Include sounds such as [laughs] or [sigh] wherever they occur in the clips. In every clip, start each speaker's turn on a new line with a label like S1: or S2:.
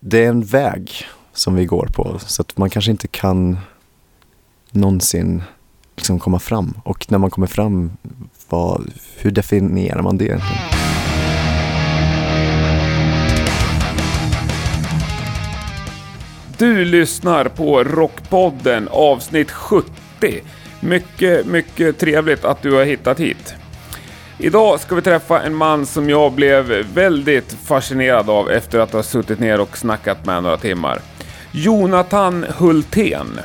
S1: det är en väg som vi går på. Så att man kanske inte kan någonsin liksom komma fram. Och när man kommer fram, vad, hur definierar man det egentligen?
S2: Du lyssnar på Rockpodden avsnitt 70. Mycket, mycket trevligt att du har hittat hit. Idag ska vi träffa en man som jag blev väldigt fascinerad av efter att ha suttit ner och snackat med några timmar. Jonathan Hultén.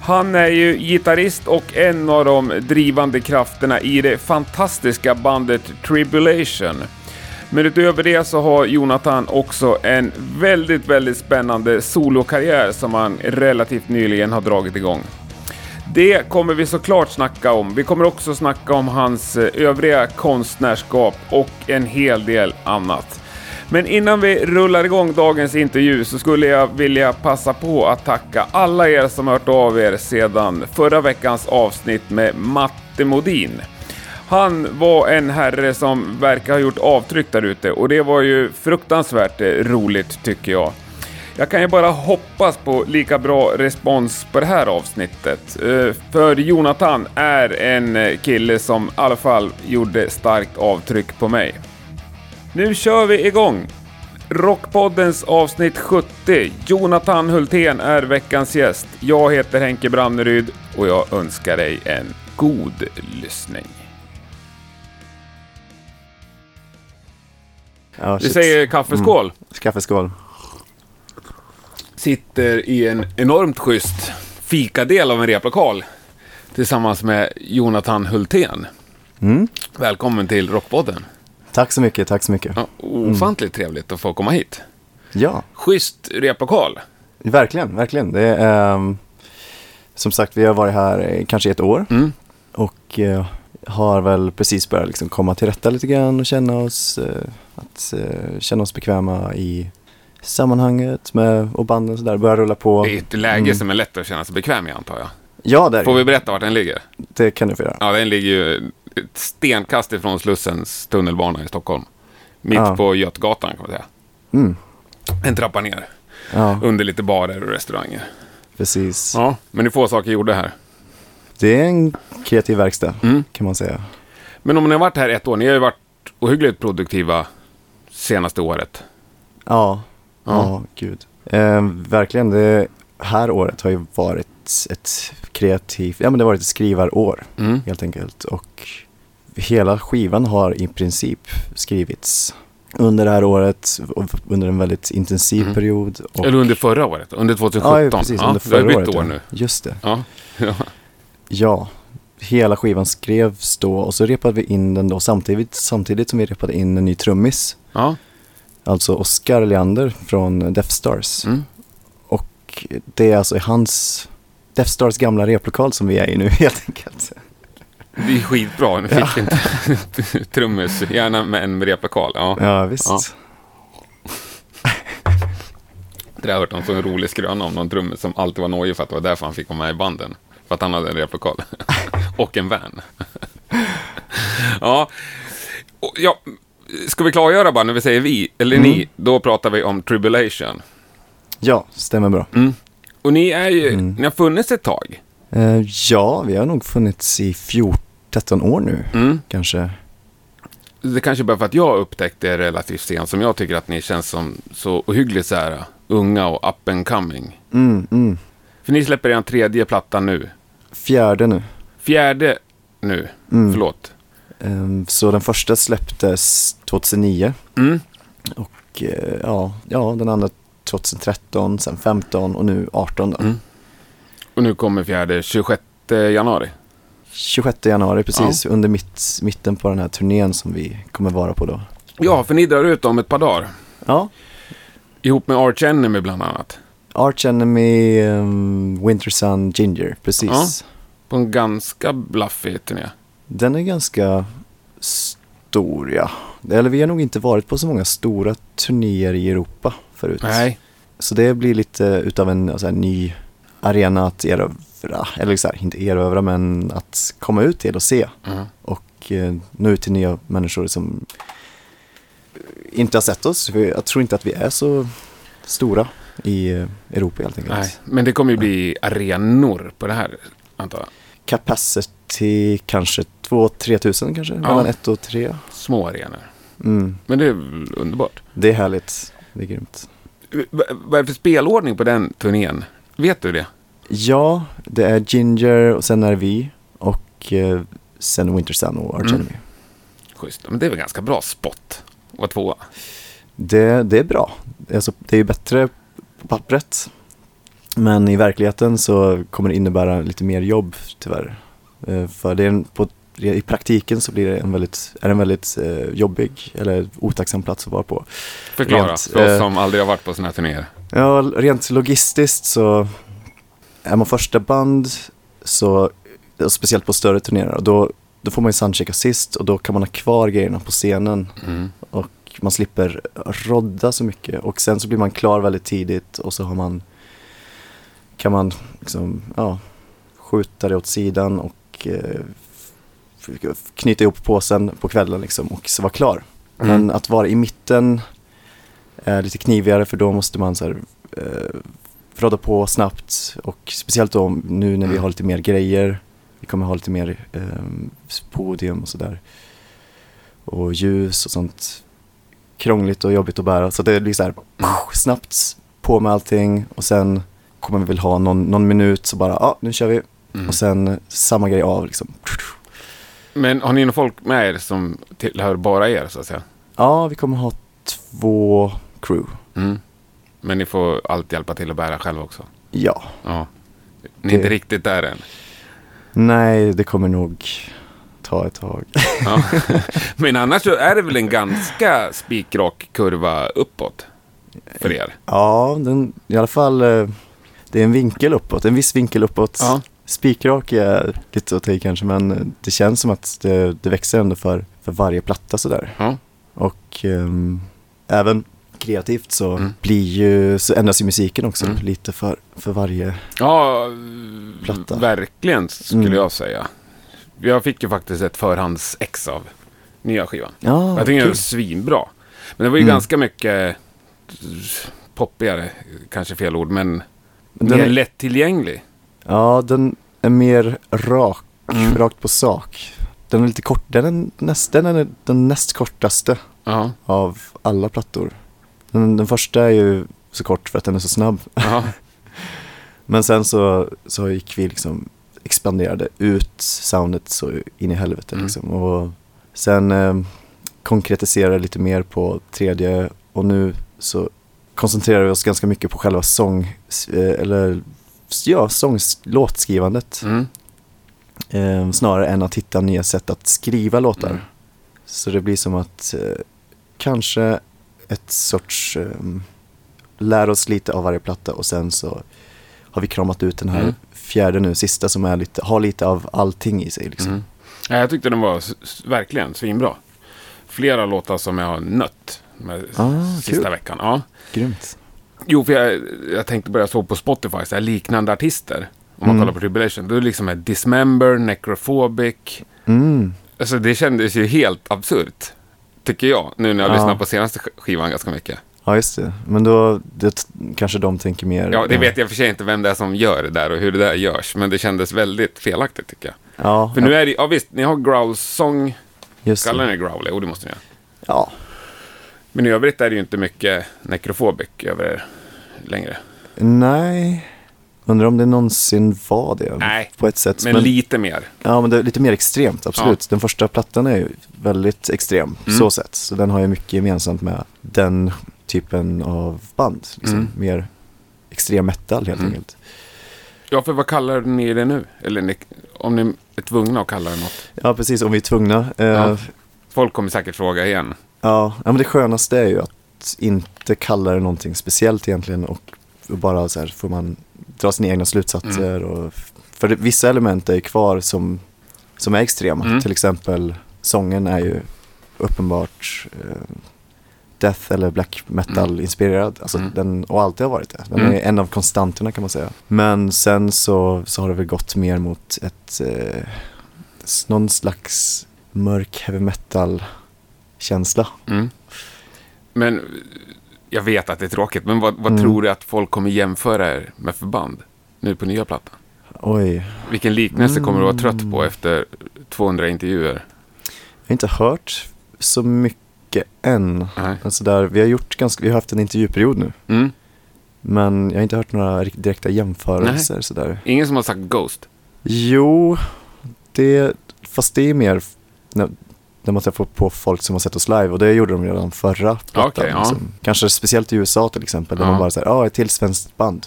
S2: Han är ju gitarrist och en av de drivande krafterna i det fantastiska bandet Tribulation. Men utöver det så har Jonathan också en väldigt, väldigt spännande solokarriär som han relativt nyligen har dragit igång. Det kommer vi såklart snacka om. Vi kommer också snacka om hans eh, övriga konstnärskap och en hel del annat. Men innan vi rullar igång dagens intervju så skulle jag vilja passa på att tacka alla er som hört av er sedan förra veckans avsnitt med Matte Modin. Han var en herre som verkar ha gjort avtryck där ute och det var ju fruktansvärt eh, roligt tycker jag. Jag kan ju bara hoppas på lika bra respons på det här avsnittet. Eh, för Jonathan är en eh, kille som i alla fall gjorde starkt avtryck på mig. Nu kör vi igång! Rockpoddens avsnitt 70. Jonathan Hultén är veckans gäst. Jag heter Henke Branneryd och jag önskar dig en god lyssning. Vi
S1: shit.
S2: säger kaffeskål.
S1: Kaffeskål.
S2: Sitter i en enormt schysst fikadel av en replokal tillsammans med Jonathan Hultén.
S1: Mm.
S2: Välkommen till Rockpodden.
S1: Tack så mycket, tack så mycket.
S2: Ja, ofantligt trevligt att få komma hit.
S1: Ja,
S2: Schysst replokal.
S1: verkligen, verkligen. Det är, ehm, som sagt, vi har varit här eh, kanske ett år
S2: Mm.
S1: och eh, har väl precis börjat liksom komma till rätta lite grann och känna oss, eh, att, eh, känna oss bekväma i sammanhanget med, och banden sådär, börja rulla på.
S2: Det är ett läge
S1: Mm.
S2: som är lätt att känna sig bekväm i antar jag.
S1: Ja, där,
S2: Får vi berätta vart den ligger?
S1: det kan du få göra.
S2: Ja, den ligger ju ett stenkast ifrån Slussens tunnelbana i Stockholm. Mitt
S1: Ja.
S2: på Götgatan kan man säga.
S1: Mm.
S2: En trappa ner.
S1: Ja,
S2: Under lite barer och restauranger.
S1: precis.
S2: Ja, men det är få saker gjorda här.
S1: Det är en kreativ verkstad,
S2: Mm.
S1: kan man säga.
S2: Men om ni har varit här ett år, ni har ju varit ohyggligt produktiva senaste året.
S1: Ja,
S2: Ja.
S1: ja, gud. Eh, verkligen, det här året har ju varit ett kreativt, ja men det har varit ett skrivarår
S2: Mm.
S1: helt enkelt. Och hela skivan har i princip skrivits under det här året, under en väldigt intensiv
S2: Mm.
S1: period. Och,
S2: Eller under förra året, under 2017.
S1: Ja, precis, under
S2: det har
S1: förra
S2: bytt
S1: året.
S2: år
S1: ja.
S2: nu.
S1: Just det.
S2: Ja. ja.
S1: Ja, hela skivan skrevs då och så repade vi in den då samtidigt, samtidigt som vi repade in en ny trummis.
S2: ja.
S1: Alltså Oscar Leander från Death Stars.
S2: Mm.
S1: Och det är alltså hans Death Stars gamla replokal som vi är i nu [laughs] helt enkelt.
S2: Det är skitbra, nu fick inte [laughs] trummis, gärna med en replokal. Ja.
S1: Ja, visst.
S2: Ja. Det har jag hört om en rolig skröna om någon trummis som alltid var nojig för att det var därför han fick vara med i banden. För att han hade en replokal. [laughs] och en van. ja. Ja. Ska vi klargöra bara när vi säger vi, eller
S1: Mm.
S2: ni, då pratar vi om Tribulation.
S1: Ja, stämmer bra.
S2: Mm. Och ni är ju,
S1: Mm.
S2: ni har funnits ett tag.
S1: Eh, ja, vi har nog funnits i 14, 13 år nu
S2: Mm.
S1: kanske.
S2: Det kanske bara för att jag upptäckte er relativt sent, som jag tycker att ni känns som så ohyggligt så här, unga och up and coming.
S1: Mm, mm.
S2: För ni släpper er tredje platta nu.
S1: Fjärde nu.
S2: Fjärde nu,
S1: Mm.
S2: förlåt.
S1: Eh, så den första släpptes 2009
S2: Mm.
S1: och eh, ja, ja, den andra 2013, sen 15 och nu 18 då.
S2: Mm. Och nu kommer fjärde 26 januari.
S1: 26 januari precis, under mitt, mitten på den här turnén som vi kommer vara på då.
S2: Ja, för ni drar ut om ett par dagar.
S1: Ja,
S2: Ihop med Arch Enemy bland annat.
S1: Arch Enemy, um, Winter Sun, Ginger, precis.
S2: På en ganska bluffig turné.
S1: Den är ganska stor ja. Eller vi har nog inte varit på så många stora turnéer i Europa förut.
S2: Nej.
S1: Så det blir lite utav en alltså, en ny arena att erövra, eller så här, inte erövra men att komma ut till och se.
S2: Mm.
S1: och eh, nå ut till nya människor som inte har sett oss. Jag tror inte att vi är så stora i eh, Europa helt enkelt.
S2: Nej, men det kommer ju bli arenor på det här, antar jag.
S1: Capacity kanske 2-3 tusen kanske, mellan 1 och 3.
S2: Små arenor.
S1: Mm.
S2: Men det är underbart.
S1: Det är härligt, det är grymt.
S2: Vad är det för spelordning på den turnén? Vet du det?
S1: Ja, det är Ginger och sen är vi och eh, sen Winter Sun och Arch
S2: Mm.
S1: Enemy.
S2: Schysst. Men det är väl ganska bra spot att vara tvåa.
S1: Det, det är bra. Alltså, det är ju bättre på pappret. Men i verkligheten så kommer det innebära lite mer jobb tyvärr. Eh, För det är en, på, i praktiken så blir det en väldigt, är det en väldigt eh, jobbig eller otacksam plats att vara på.
S2: Förklara
S1: Rent,
S2: för oss
S1: eh,
S2: som aldrig har varit på sådana här turnéer.
S1: Ja, rent logistiskt så är man första band så, speciellt på större turnéer, då, då får man ju soundchecka sist och då kan man ha kvar grejerna på scenen
S2: Mm.
S1: och man slipper rodda så mycket och sen så blir man klar väldigt tidigt och så har man kan man liksom, ja, skjuta det åt sidan och eh, f- knyta ihop påsen på kvällen liksom och så vara klar.
S2: Mm.
S1: Men att vara i mitten är lite knivigare för då måste man så här, eh, rodda på snabbt och speciellt då nu när vi
S2: Mm.
S1: har lite mer grejer. Vi kommer ha lite mer eh, podium och sådär. Och ljus och sånt. Krångligt och jobbigt att bära. Så det blir så här snabbt på med allting och sen kommer vi väl ha någon, någon minut så bara, ja nu kör vi.
S2: Mm.
S1: Och sen samma grej av liksom.
S2: Men har ni någon folk med er som tillhör bara er så att säga?
S1: Ja, vi kommer ha två crew.
S2: Mm. Men ni får allt hjälpa till att bära själva också?
S1: Ja.
S2: Ja. Ni är inte
S1: Det-
S2: riktigt där än?
S1: Nej, det kommer nog ta ett tag. [laughs]
S2: Ja. Men annars så är det väl en ganska spikrak kurva uppåt för er?
S1: Ja, den, i alla fall eh, det är en vinkel uppåt, en viss vinkel uppåt.
S2: Ja.
S1: Spikrak är lite att ta kanske, men det känns som att det, det växer ändå för, för varje platta sådär.
S2: Ja.
S1: Och ehm, även kreativt så
S2: Mm.
S1: blir ju, så ändras ju musiken också
S2: Mm.
S1: lite för, för varje.
S2: Ja,
S1: Platta.
S2: verkligen skulle
S1: Mm.
S2: jag säga. Jag fick ju faktiskt ett förhandsex av nya skivan.
S1: Ja,
S2: jag tycker den är svinbra. Men det var ju
S1: Mm.
S2: ganska mycket poppigare, kanske fel ord, men
S1: Men
S2: mer
S1: den är-
S2: lättillgänglig.
S1: Ja, den är mer rak,
S2: Mm.
S1: rakt på sak. Den är lite kort, den är, näst, den är den näst kortaste
S2: Ja,
S1: av alla plattor. Den, den första är ju så kort för att den är så snabb.
S2: ja. [laughs]
S1: Men sen så, så gick vi liksom, expanderade ut soundet så in i helvete
S2: Mm.
S1: liksom. Och sen eh, konkretiserade lite mer på tredje och nu så koncentrerar vi oss ganska mycket på själva sång, eh, eller ja, sång, låtskrivandet.
S2: Mm.
S1: Eh, snarare än att hitta nya sätt att skriva låtar.
S2: Mm.
S1: Så det blir som att eh, kanske ett sorts eh, lär oss lite av varje platta och sen så har vi kramat ut den här
S2: Mm.
S1: fjärde nu, sista som är lite, har lite av allting i sig liksom.
S2: Mm. Ja, jag tyckte den var verkligen svinbra. Flera låtar som jag har nött de här
S1: Ah,
S2: sista
S1: kul.
S2: veckan. Ja.
S1: Grymt.
S2: Jo, för jag, jag tänkte börja såg på Spotify, så här liknande artister. Om man
S1: Mm.
S2: kollar på Tribulation. Då är det liksom ett Dismember, Necrophobic.
S1: Mm.
S2: Alltså det kändes ju helt absurt. Tycker jag. Nu när jag
S1: Ja.
S2: lyssnar på senaste sk- skivan ganska mycket.
S1: Ja just det, men då det, kanske de tänker mer
S2: Ja, det vet jag för sig inte vem det är som gör det där och hur det där görs. Men det kändes väldigt felaktigt tycker jag.
S1: Ja,
S2: För nu är det, ja visst, ni har growl-sång.
S1: just
S2: Kallar ni det growl? Jo, det måste ni göra.
S1: Ja,
S2: Men i övrigt är det ju inte mycket necrophobic över er längre.
S1: nej. Undrar om det någonsin var det
S2: Nej,
S1: på ett sätt.
S2: Men, lite mer.
S1: Ja, men det är lite mer extremt, absolut. Den första plattan är ju väldigt extrem,
S2: Mm.
S1: så sett. Så den har ju mycket gemensamt med den typen av band. Liksom.
S2: Mm.
S1: Mer extrem metal helt
S2: Mm.
S1: enkelt.
S2: Ja, för vad kallar ni det nu? Eller ni, om ni är tvungna att kalla det något.
S1: Ja, precis. Om vi är tvungna. Eh,
S2: Ja.
S1: ja.
S2: Folk kommer säkert fråga igen.
S1: Ja, men det skönaste är ju att inte kalla det någonting speciellt egentligen och bara så här får man dra sina egna slutsatser.
S2: Mm.
S1: Och, för vissa element är ju kvar som, som är extrema.
S2: Mm.
S1: Till exempel sången är ju uppenbart eh, death eller black metal inspirerad. Alltså
S2: Mm.
S1: den, och alltid har varit det. Den
S2: Mm.
S1: är en av konstanterna kan man säga. Men sen så, så har det väl gått mer mot ett, eh, någon slags mörk heavy metal känsla.
S2: Mm. Men Jag vet att det är tråkigt, men vad, vad
S1: Mm.
S2: tror du att folk kommer jämföra er med förband nu på nya plattan?
S1: Oj,
S2: Vilken liknelse kommer du vara trött
S1: Mm.
S2: på efter 200 intervjuer?
S1: jag har inte hört så mycket än.
S2: Nej.
S1: Alltså där, vi har gjort ganska, vi har haft en intervjuperiod nu.
S2: Mm.
S1: Men jag har inte hört några direkta jämförelser sådär.
S2: Ingen som har sagt Ghost?
S1: Jo, det, fast det är mer f- när, när man träffar på folk som har sett oss live och det gjorde de redan förra plattan.
S2: Okej, ja.
S1: liksom. Kanske speciellt i USA till exempel, där
S2: Ja.
S1: man bara säger, ja, ett till svenskt band.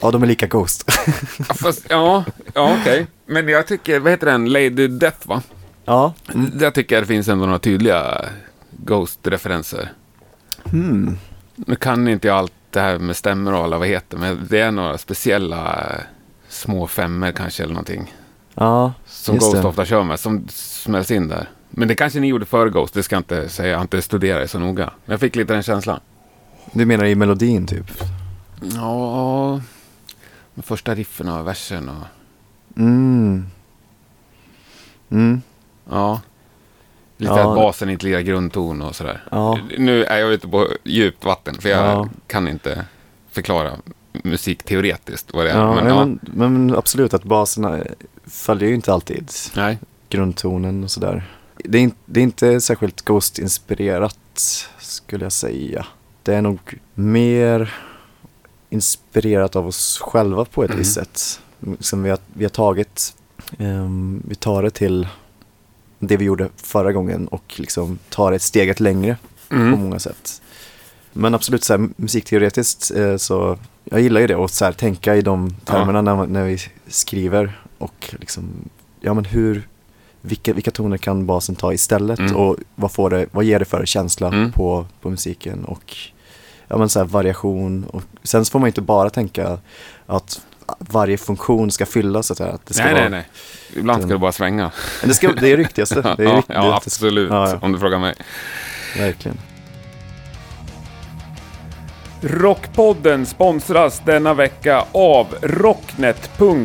S1: Ja, de är lika Ghost. [laughs]
S2: Ja, fast, ja, ja okej. Men jag tycker, vad heter den? Lady Death va?
S1: ja,
S2: tycker jag det finns ändå några tydliga Ghost-referenser.
S1: hmm.
S2: Nu kan inte jag allt det här med stämmor och alla vad heter, men det är några speciella små femmer kanske eller någonting.
S1: ja
S2: Som Ghost
S1: det.
S2: ofta kör med, som smälls in där. Men det kanske ni gjorde före Ghost, det ska jag inte säga, jag har inte studerat det så noga. Men jag fick lite den känslan.
S1: du menar i melodin typ?
S2: Ja, med första riffen och versen och...
S1: Mm. Mm.
S2: Ja. Lite
S1: Ja.
S2: att basen inte lirar grundton och sådär.
S1: Ja.
S2: Nu är jag ute på djupt vatten, för jag
S1: Ja.
S2: kan inte förklara musikteoretiskt vad det är.
S1: Ja,
S2: men, ja.
S1: men, men absolut att baserna följer ju inte alltid
S2: Nej.
S1: grundtonen och sådär. Det är, det är inte särskilt Ghost-inspirerat skulle jag säga. Det är nog mer inspirerat av oss själva på ett
S2: Mhm.
S1: visst sätt. Som vi, har, vi har tagit, ehm, vi tar det till det vi gjorde förra gången och liksom tar det ett steget längre på
S2: Mm.
S1: många sätt. Men absolut så här, musikteoretiskt eh, så jag gillar ju det och så här, tänka i de termerna när, man- när vi skriver och liksom, ja men hur, vilka, vilka toner kan basen ta istället
S2: Mm.
S1: och vad, får det, vad ger det för känsla
S2: Mm.
S1: på, på musiken och ja men så här, variation och sen så får man inte bara tänka att varje funktion ska fyllas så att, att det ska
S2: Nej,
S1: vara,
S2: nej, nej. Ibland ska det bara svänga.
S1: Men det, ska, det är det viktigaste. [laughs] Det är
S2: ja, ja, absolut.
S1: Ja, ja.
S2: Om du frågar mig.
S1: Verkligen.
S2: Rockpodden sponsras denna vecka av Rocknet.se.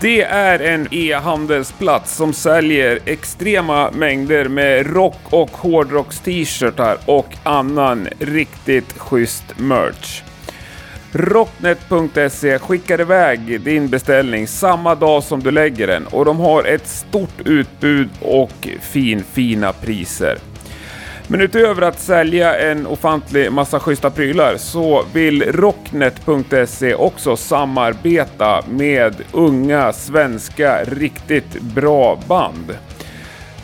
S2: Det är en e-handelsplats som säljer extrema mängder med rock och hårdrocks-t-shirtar och annan riktigt schysst merch. Rocknet.se skickar iväg din beställning samma dag som du lägger den och de har ett stort utbud och fin, fina priser. Men utöver att sälja en ofantlig massa schyssta prylar så vill Rocknet.se också samarbeta med unga svenska riktigt bra band.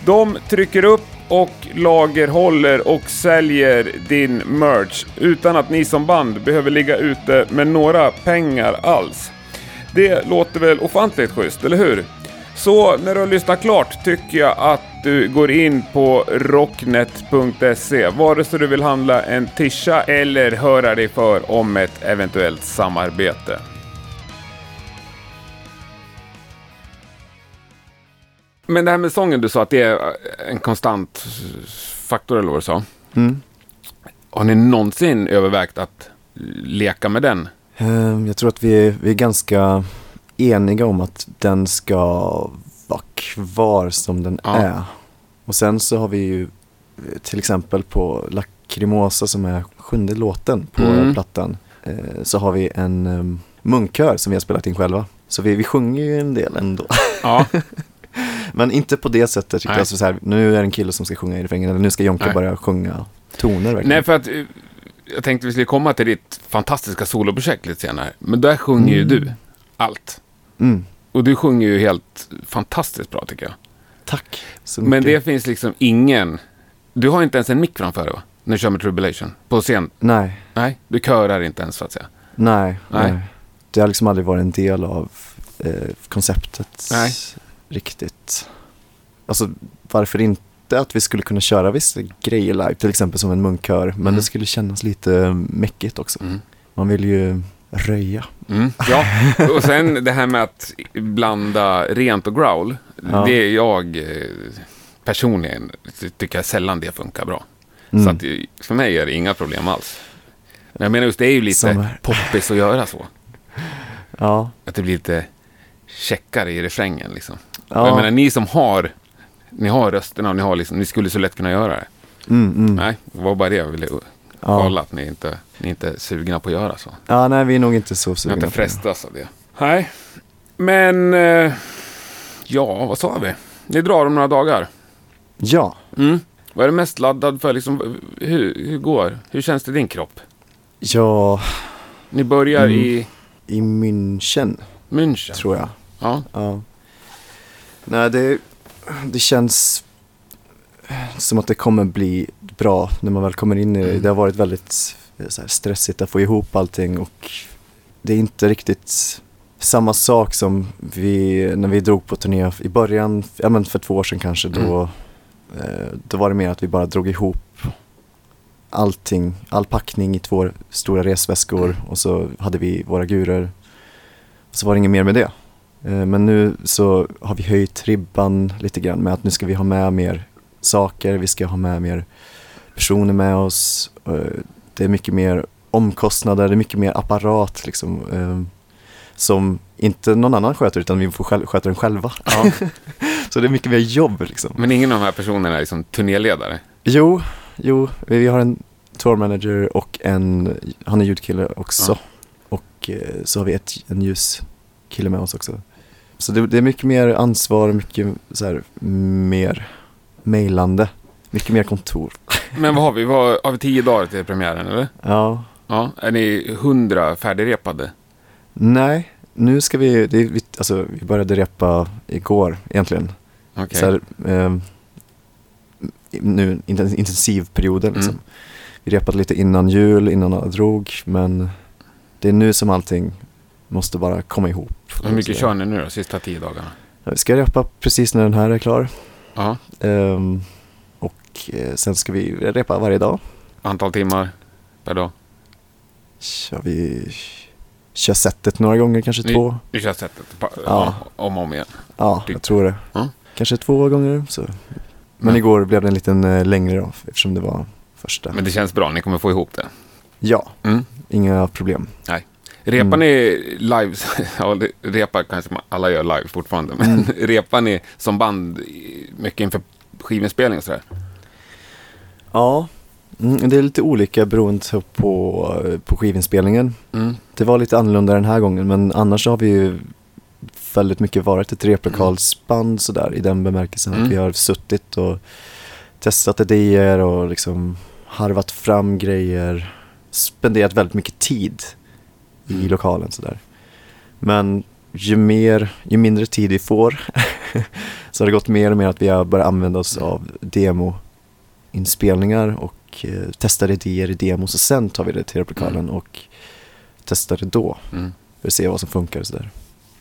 S2: De trycker upp och lagerhåller och säljer din merch utan att ni som band behöver ligga ute med några pengar alls. Det låter väl ofantligt schysst, eller hur? Så när du har lyssnat klart tycker jag att du går in på rocknet.se vare sig du vill handla en tisha eller höra dig för om ett eventuellt samarbete. Men det här med sången du sa att det är en konstant faktor eller vad du sa.
S1: Mm.
S2: Har ni någonsin övervägt att leka med den?
S1: Ehm, Jag tror att vi är, vi är ganska eniga om att den ska vara kvar som den
S2: Ja.
S1: är. Och sen så har vi ju eh, till exempel på Lacrimosa som är sjunde låten på
S2: Mm.
S1: plattan. eh, Så har vi en um, munkkör som vi har spelat in själva. Så vi, vi sjunger ju en del ändå.
S2: Ja. [laughs]
S1: Men inte på det sättet. tycker jag. Så här, nu är det en kille som ska sjunga i refrängen. Eller nu ska Jonke
S2: Nej.
S1: börja sjunga toner verkligen.
S2: Nej, för att eh, jag tänkte vi skulle komma till ditt fantastiska soloprojekt lite senare. Men där sjunger ju
S1: Mm.
S2: du allt.
S1: Mm.
S2: Och du sjunger ju helt fantastiskt bra tycker jag.
S1: Tack så
S2: Men
S1: mycket.
S2: det finns liksom ingen... Du har inte ens en mick framför dig va? När du kör med Tribulation. På scen.
S1: Nej,
S2: Nej, du körar inte ens så att säga.
S1: nej,
S2: Nej.
S1: nej. Det har liksom aldrig varit en del av eh, konceptet
S2: Nej.
S1: riktigt. Alltså varför inte att vi skulle kunna köra vissa grejer live, till exempel som en munkkör. Men
S2: Mm.
S1: det skulle kännas lite mäckigt också.
S2: Mm.
S1: Man vill ju röja.
S2: Mm. Ja, och sen det här med att blanda rent och growl.
S1: Ja.
S2: Det är jag eh, personligen tycker jag sällan det funkar bra.
S1: Mm.
S2: Så att eh, för mig är det inga problem alls. Men jag menar just det är ju lite
S1: Som
S2: poppis att göra så.
S1: Ja,
S2: Att det blir lite checkare i refrängen liksom. Och
S1: ja.
S2: Jag menar ni som har, ni har rösterna och ni, har liksom, ni skulle så lätt kunna göra det.
S1: mm, mm.
S2: Nej, det var bara det jag ville. Kolla att ni inte, ni inte är sugna på att göra så.
S1: Ja, nej vi är nog inte så
S2: Ni
S1: sugna
S2: inte
S1: på det.
S2: frestas av det. Nej, men eh, ja, vad sa vi? Ni drar om några dagar.
S1: Ja,
S2: Mm. Vad är du mest laddad för? Liksom, hur, hur går Hur känns det i din kropp?
S1: ja,
S2: Ni börjar
S1: Mm.
S2: i
S1: i München
S2: München.
S1: tror jag.
S2: Ja.
S1: Ja. Nej, det, det känns som att det kommer bli bra när man väl kommer in i det.
S2: Mm.
S1: Det har varit väldigt här, stressigt att få ihop allting och det är inte riktigt samma sak som vi, när vi drog på turné i början, ja men för två år sedan kanske, då, eh, då var det mer att vi bara drog ihop allting, all packning i två stora resväskor och så hade vi våra gurer. Så var det inget mer med det. Eh, Men nu så har vi höjt ribban lite grann med att nu ska vi ha med mer saker, vi ska ha med mer personer med oss. Eh, Det är mycket mer omkostnader, det är mycket mer apparat liksom. eh, Som inte någon annan sköter utan vi får själv, sköta den själva.
S2: ja. [laughs]
S1: Så det är mycket mer jobb liksom.
S2: Men ingen av de här personerna är liksom turnéledare?
S1: Jo, jo, vi har en tour manager och en, han är ljudkille också.
S2: Ja.
S1: Och eh, så har vi ett, en ljuskille med oss också. Så det, det är mycket mer ansvar, mycket så här, mer mejlande, mycket mer kontor.
S2: Men vad har vi? Vad, har vi tio dagar till premiären eller?
S1: Ja,
S2: Ja. Är ni hundra färdigrepade?
S1: nej, nu ska vi, det, vi, alltså, vi började repa igår egentligen.
S2: Okej.
S1: Så här, ehm, nu inten- intensivperioden liksom.
S2: Mm.
S1: Vi repade lite innan jul, innan alla drog, men det är nu som allting måste bara komma ihop.
S2: Hur mycket kör ni nu då, sista tio dagarna?
S1: Ja, Vi ska repa precis när den här är klar.
S2: Ja.
S1: Ehm, och eh, sen ska vi repa varje dag.
S2: Antal timmar per dag?
S1: Kör vi kör setet några gånger, kanske
S2: Ni-
S1: två.
S2: Vi kör sättet pa-
S1: Ja.
S2: ja. om och om igen.
S1: Ja,
S2: Typ.
S1: jag tror det.
S2: Ja.
S1: Kanske två gånger. Så. Men
S2: Men-
S1: igår blev det en liten eh, längre då, eftersom det var första.
S2: Men det känns bra, ni kommer få ihop det.
S1: Ja,
S2: Mm.
S1: inga problem.
S2: Repar
S1: Mm.
S2: ni live, [laughs] ja repar kanske alla gör live fortfarande, men
S1: Mm. [laughs]
S2: repar ni som band mycket inför skivinspelning och sådär?
S1: Ja, mm, det är lite olika beroende på, på skivinspelningen.
S2: Mm.
S1: Det var lite annorlunda den här gången men annars har vi ju väldigt mycket varit ett replokalsband sådär i den bemärkelsen
S2: Mm.
S1: att vi har suttit och testat idéer och liksom harvat fram grejer, spenderat väldigt mycket tid i
S2: Mm.
S1: lokalen sådär. Men ju mer, ju mindre tid vi får [laughs] så har det gått mer och mer att vi har börjat använda oss av demoinspelningar och eh, testar idéer i demos och sen tar vi det till replokalen
S2: Mm.
S1: och testar det då
S2: Mm.
S1: för att se vad som funkar och sådär.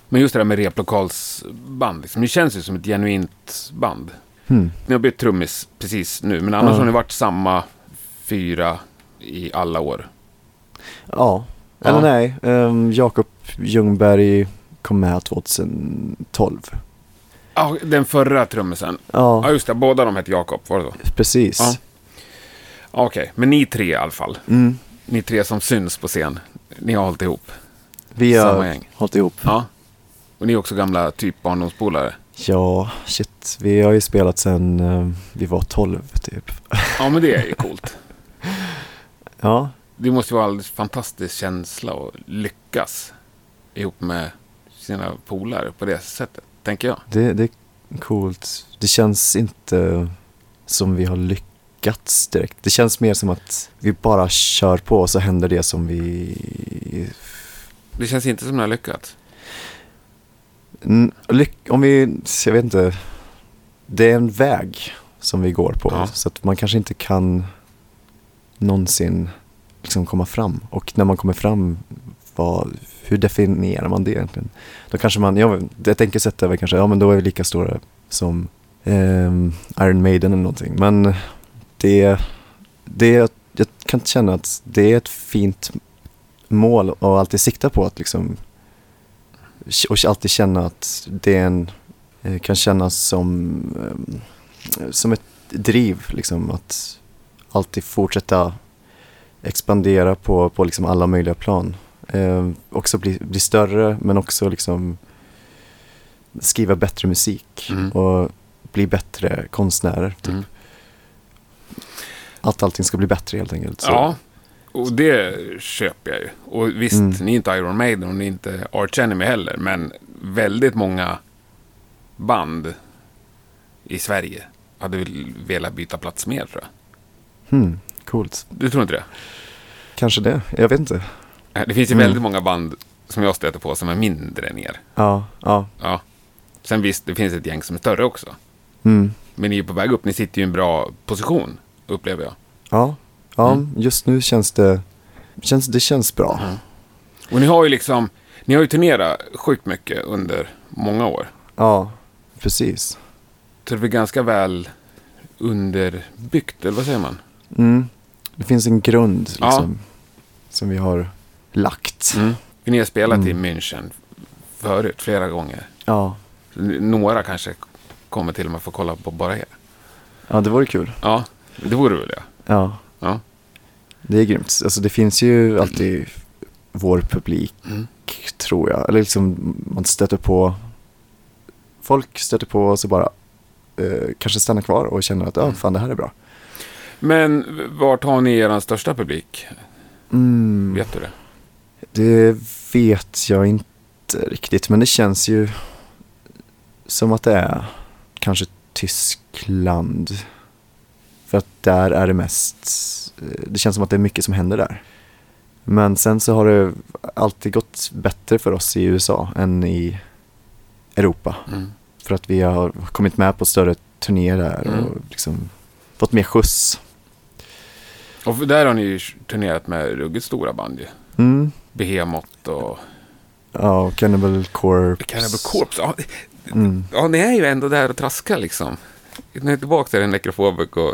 S2: Men just det där med replokalsband, liksom, ni känns ju som ett genuint band.
S1: Hmm.
S2: Ni har bytt trummis precis nu, men annars
S1: Ja.
S2: har ni varit samma fyra i alla år.
S1: Ja,
S2: Ja.
S1: eller nej, um, Jakob Ljungberg kom med 2012.
S2: Ja, den förra trummisen.
S1: Ja,
S2: Ja, just det. Båda de hette Jakob, var det så?
S1: precis.
S2: Ja. Okej, men ni tre i alla fall.
S1: Mm.
S2: Ni tre som syns på scen. Ni har hållit ihop.
S1: Vi
S2: Samma
S1: har
S2: gäng.
S1: hållit ihop.
S2: Ja. Och ni är också gamla typ barndomspolare.
S1: Ja, shit. Vi har ju spelat sen eh, vi var 12 typ.
S2: Ja, men det är ju coolt. [laughs]
S1: Ja,
S2: Det måste ju vara en fantastisk känsla att lyckas ihop med sina polare på det sättet, tänker jag.
S1: det, det är coolt. Det känns inte som vi har lyckats direkt. Det känns mer som att vi bara kör på och så händer det som vi...
S2: Det känns inte som ni har lyckats.
S1: Lyck- om vi, jag vet inte. Det är en väg som vi går på.
S2: Ja.
S1: Så att man kanske inte kan någonsin liksom komma fram. Och när man kommer fram, vad, hur definierar man det egentligen? Då kanske man, ja, ett enkelt sätt är väl kanske, ja men då är vi lika stora som eh, Iron Maiden eller någonting. Men det, det, jag kan känna att det är ett fint mål att alltid sikta på att liksom och alltid känna att det är en, eh, kan kännas som, ehm, som ett driv liksom att alltid fortsätta expandera på, på liksom alla möjliga plan. Eh, också bli, bli större men också liksom skriva bättre musik
S2: Mm.
S1: och bli bättre konstnärer. Typ.
S2: Mm.
S1: Att allting ska bli bättre helt enkelt. Så.
S2: Ja, Och det köper jag ju. Och visst,
S1: Mm.
S2: ni är inte Iron Maiden och ni är inte Arch Enemy heller. Men väldigt många band i Sverige hade velat byta plats mer tror jag.
S1: Hmm, coolt.
S2: Du tror inte det?
S1: Kanske det, jag vet inte.
S2: Nej, Det finns ju
S1: Mm.
S2: väldigt många band som jag stöter på som är mindre än er.
S1: Ja, ja.
S2: Ja. Sen visst, det finns ett gäng som är större också.
S1: Mm.
S2: Men ni är på väg upp. Ni sitter ju i en bra position, upplever jag.
S1: Ja, ja
S2: Mm.
S1: just nu känns det, känns, det känns bra.
S2: Mm. Och ni har ju liksom, ni har ju turnerat sjukt mycket under många år.
S1: Ja, precis.
S2: Så det är ganska väl underbyggt, eller vad säger man?
S1: Mm. Det finns en grund
S2: Ja.
S1: liksom, som vi har lagt.
S2: Mm. Ni spelat i
S1: Mm.
S2: München förut, flera gånger.
S1: Ja.
S2: Några kanske kommer till och med få kolla på bara er.
S1: ja, det vore kul.
S2: Ja, det vore väl det.
S1: Ja,
S2: Ja.
S1: det är grymt. Alltså det finns ju alltid vår publik,
S2: Mm.
S1: tror jag. Eller liksom man stöter på, folk stöter på och så bara eh, kanske stannar kvar och känner att ja,
S2: Mm.
S1: fan det här är bra.
S2: Men vart har ni er största publik?
S1: Mm.
S2: Vet du det?
S1: Det vet jag inte riktigt, men det känns ju som att det är kanske Tyskland. För att där är det mest, eh, det känns som att det är mycket som händer där. Men sen så har det alltid gått bättre för oss i USA än i Europa.
S2: Mm.
S1: För att vi har kommit med på större turnéer där
S2: Mm.
S1: och liksom fått mer skjuts.
S2: Och där har ni ju turnerat med ruggigt stora band ju.
S1: Mm.
S2: Behemoth och
S1: Ja, och Cannibal Corpse.
S2: Cannibal Corpse. Ja,
S1: Mm.
S2: ja, ni är ju ändå där och traskar liksom. Ni är tillbaka till Necrophobic och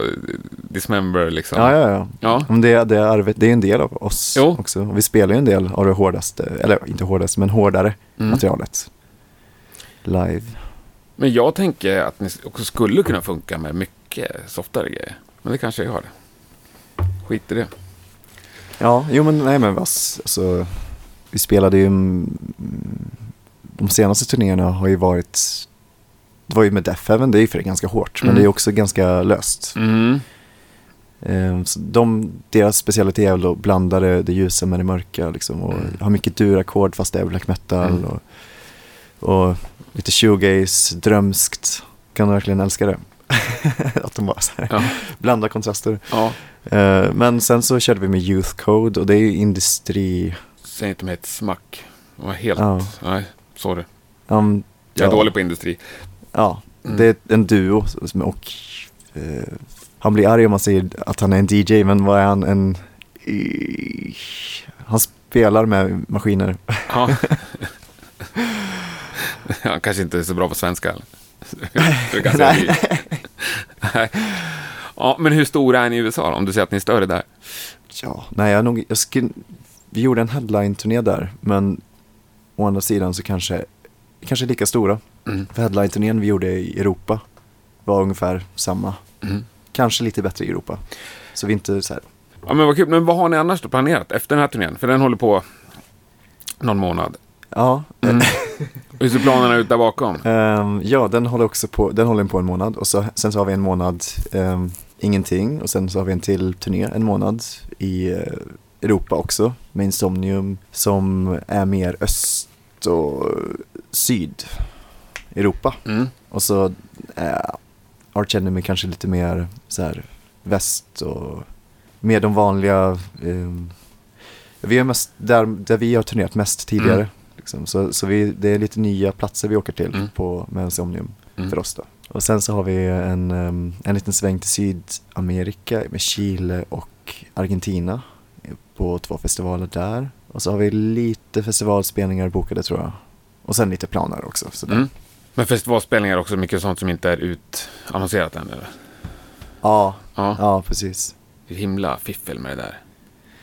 S2: Dismember liksom.
S1: Ja, ja, ja.
S2: Ja.
S1: Men det, det, arvet, det är en del av oss
S2: Jo.
S1: också. Vi spelar ju en del av det hårdaste, eller inte hårdaste, men hårdare
S2: Mm.
S1: materialet. Live.
S2: Men jag tänker att ni också skulle kunna funka med mycket softare grejer. Men det kanske jag har. Skit i det.
S1: Ja, jo men nej men vass. Alltså, vi spelade ju, mm, de senaste turnéerna har ju varit, det var ju med Death Heaven, det är ju för det ganska hårt, men
S2: Mm.
S1: det är också ganska löst.
S2: Mm.
S1: Eh, Så de, deras specialitet är väl att blanda det, det ljusa med det mörka liksom, och
S2: Mm.
S1: ha mycket durackord fast det är black metal
S2: Mm.
S1: och, och lite shoegaze, drömskt. Kan verkligen älska det? [laughs] att de bara så här,
S2: Ja.
S1: blandar kontraster.
S2: ja.
S1: Eh, men sen så körde vi med Youth Code och det är ju industri...
S2: Säg inte med ett smack. Det var helt...
S1: Ja.
S2: Nej, sorry.
S1: Um,
S2: Jag är dålig på industri.
S1: Ja,
S2: Mm.
S1: det är en duo som- och eh, han blir arg om man säger att han är en DJ, men vad är han? En... han spelar med maskiner.
S2: Ja. [laughs] [laughs] Han kanske inte är så bra på svenska. eller?
S1: Nej. [laughs]
S2: Ja, men hur stora är ni i USA då? Om du säger att ni är större där.
S1: Ja, nej, jag nog, jag skulle, vi gjorde en headline-turné där, men å andra sidan så kanske, kanske lika stora.
S2: Mm.
S1: För headline-turnén vi gjorde i Europa var ungefär samma.
S2: Mm.
S1: Kanske lite bättre i Europa. Så vi inte så här,
S2: Ja, men vad kul. Men vad har ni annars då planerat efter den här turnén? För den håller på någon månad.
S1: Ja,
S2: Mm. [laughs] Hur ser planerna ut där bakom?
S1: ehm, ja, den håller också på, den håller på en månad och så, sen så har vi en månad ehm, ingenting och sen så har vi en till turné en månad i eh, Europa också med Insomnium som är mer öst och syd Europa.
S2: Mm.
S1: Och så eh, Arch Enemy kanske lite mer så här väst och mer de vanliga. ehm, vi är mest där, där vi har turnerat mest tidigare.
S2: Mm.
S1: Liksom. Så, så vi, det är lite nya platser vi åker till
S2: Mm.
S1: på, med Insomnium
S2: Mm.
S1: för oss då. Och sen så har vi en, en liten sväng till Sydamerika med Chile och Argentina på två festivaler där. Och så har vi lite festivalspelningar bokade tror jag. Och sen lite planer också.
S2: Mm. Men festivalspelningar också mycket sånt som inte är utannonserat än eller?
S1: Ja,
S2: Ja.
S1: ja precis.
S2: Det är himla fiffel med det där.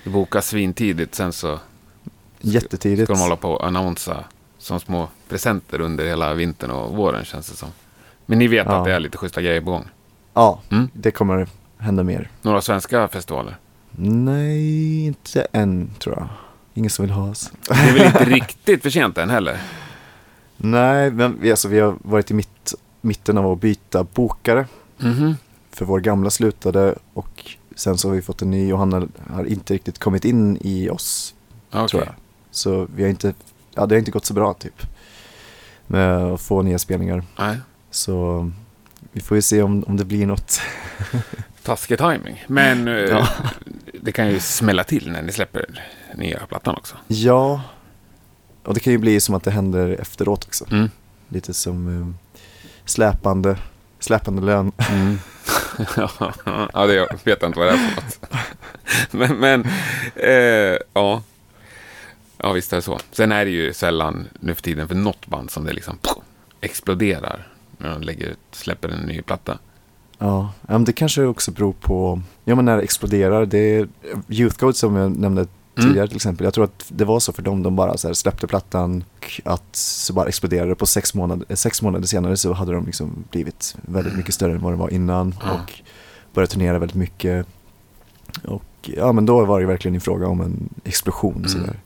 S2: Du bokar svintidigt, sen så
S1: Jättetidigt.
S2: ska de hålla på och annonsa som små presenter under hela vintern och våren känns det som. Men ni vet
S1: Ja.
S2: att det är lite schyssta grejer på gång.
S1: Ja,
S2: Mm.
S1: det kommer hända mer.
S2: Några svenska festivaler.
S1: Nej, inte än tror jag. Ingen som vill ha oss.
S2: Det är väl inte riktigt för sent än heller? [laughs]
S1: Nej, men vi, alltså, vi har varit i mitt, mitten av att byta bokare.
S2: Mhm.
S1: För vår gamla slutade och sen så har vi fått en ny och han har, har inte riktigt kommit in i oss
S2: Okej.
S1: tror jag. Så vi har inte, ja det har inte gått så bra typ. Med att få nya spelningar.
S2: Nej.
S1: Så vi får ju se om, om det blir något. [laughs]
S2: Taskig timing. Men eh,
S1: Ja.
S2: det kan ju smälla till när ni släpper nya plattan också.
S1: Ja, och det kan ju bli som att det händer efteråt också.
S2: Mm.
S1: Lite som eh, släpande, släpande lön.
S2: Mm. [laughs] ja, det vet jag inte vad det är för något. men, men eh, ja. Ja, visst är det så. Sen är det ju sällan nu för tiden för något band som det liksom exploderar när de lägger ut, släpper en ny platta.
S1: Ja, men det kanske också beror på, ja men när det exploderar, det är Youth Code som jag nämnde
S2: Mm.
S1: tidigare till exempel. Jag tror att det var så för dem, de bara så här släppte plattan och att så bara exploderade på sex månader, sex månader senare så hade de liksom blivit väldigt mycket större än vad det var innan
S2: Ja.
S1: och började turnera väldigt mycket. Och ja men då var det verkligen en fråga om en explosion
S2: Mm.
S1: sådär.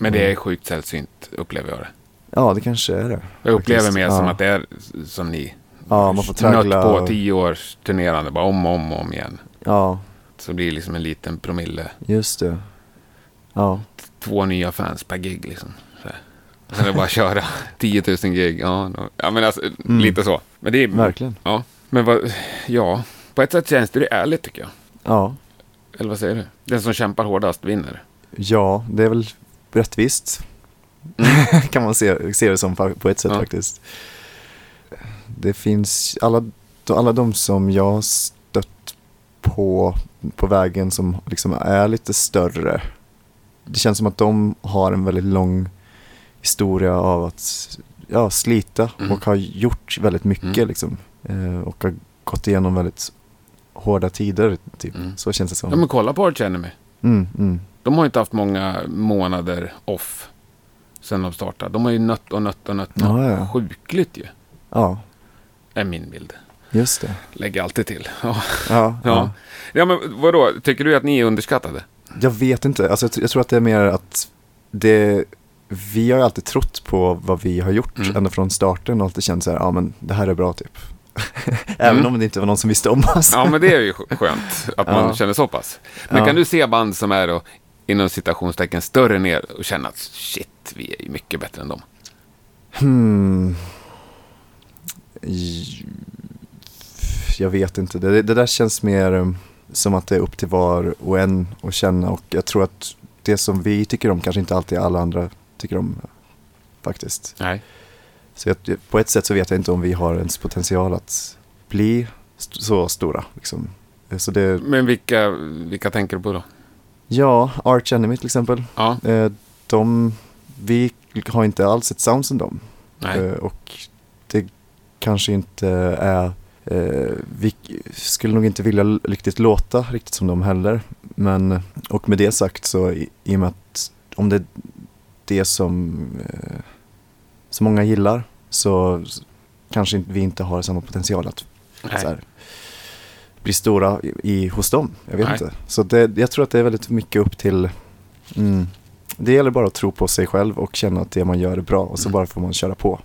S2: Men det är
S1: Mm.
S2: sjukt sällsynt, upplever jag det.
S1: Ja det kanske är det.
S2: Jag upplever
S1: Faktiskt,
S2: mer
S1: ja.
S2: som att det är som ni.
S1: Ja, man får traggla
S2: Nött på tio års turnerande, bara om och om, och om igen.
S1: Ja,
S2: Så blir det liksom en liten promille.
S1: just det. Ja,
S2: Två nya fans per gig liksom. Så här. Och sen är det bara att köra [laughs] 10 000 gig. Ja, ja men alltså
S1: Mm.
S2: lite så. Men det är,
S1: verkligen.
S2: Ja, men vad, ja, på ett sätt känns det ärligt tycker jag.
S1: Ja.
S2: Eller vad säger du? Den som kämpar hårdast vinner.
S1: Ja, det är väl rättvist. [laughs] kan man se, se det som på ett sätt
S2: Ja.
S1: faktiskt. Det finns alla, alla de som jag stött på, på vägen som liksom är lite större. Det känns som att de har en väldigt lång historia av att ja, slita
S2: Mm.
S1: och har gjort väldigt mycket
S2: Mm.
S1: liksom. Eh, och har gått igenom väldigt hårda tider, typ.
S2: Mm.
S1: Så känns det som.
S2: Ja, men kolla på Arch Enemy.
S1: Mm, mm.
S2: De har inte haft många månader off sen de startade. De har ju nött och nött och nött.
S1: Ja, ja.
S2: Sjukligt ju,
S1: ja,
S2: är min bild.
S1: just det.
S2: Lägger alltid till. [laughs] Ja.
S1: Ja,
S2: Ja.
S1: ja.
S2: men vadå? Tycker du att ni är underskattade?
S1: Jag vet inte, alltså, jag, jag tror att det är mer att det, vi har ju alltid trott på vad vi har gjort
S2: Mm.
S1: ända från starten och alltid känt så här, ja men det här är bra typ. [laughs] Även
S2: Mm.
S1: om det inte var någon som visste om oss.
S2: Ja, men det är ju sk- skönt att man
S1: Ja.
S2: känner så pass. Men
S1: Ja.
S2: kan du se band som är då, inom citationstecken större ner och känna att shit, vi är mycket bättre än dem?
S1: Hmm. Jag vet inte, det, det där känns mer um, som att det är upp till var och en att känna och jag tror att det som vi tycker om kanske inte alltid alla andra tycker om faktiskt.
S2: Nej.
S1: Så jag, på ett sätt så vet jag inte om vi har ens potential att bli st- så stora. Liksom. Så det,
S2: Men vilka, vilka tänker du på då?
S1: Ja, Arch Enemy till exempel.
S2: Ja,
S1: Eh, De, vi har inte alls ett sound som dem.
S2: nej.
S1: Eh, Och det kanske inte är, eh, vi skulle nog inte vilja riktigt låta riktigt som dem heller. Men, och med det sagt så i, i och med att om det är det som eh, så många gillar så kanske vi inte har samma potential att
S2: nej.
S1: så här, bli stora i, hos dem. Jag vet
S2: Nej.
S1: inte. Så det, jag tror att det är väldigt mycket upp till mm, det gäller bara att tro på sig själv och känna att det man gör är bra och så
S2: Mm.
S1: bara får man köra på.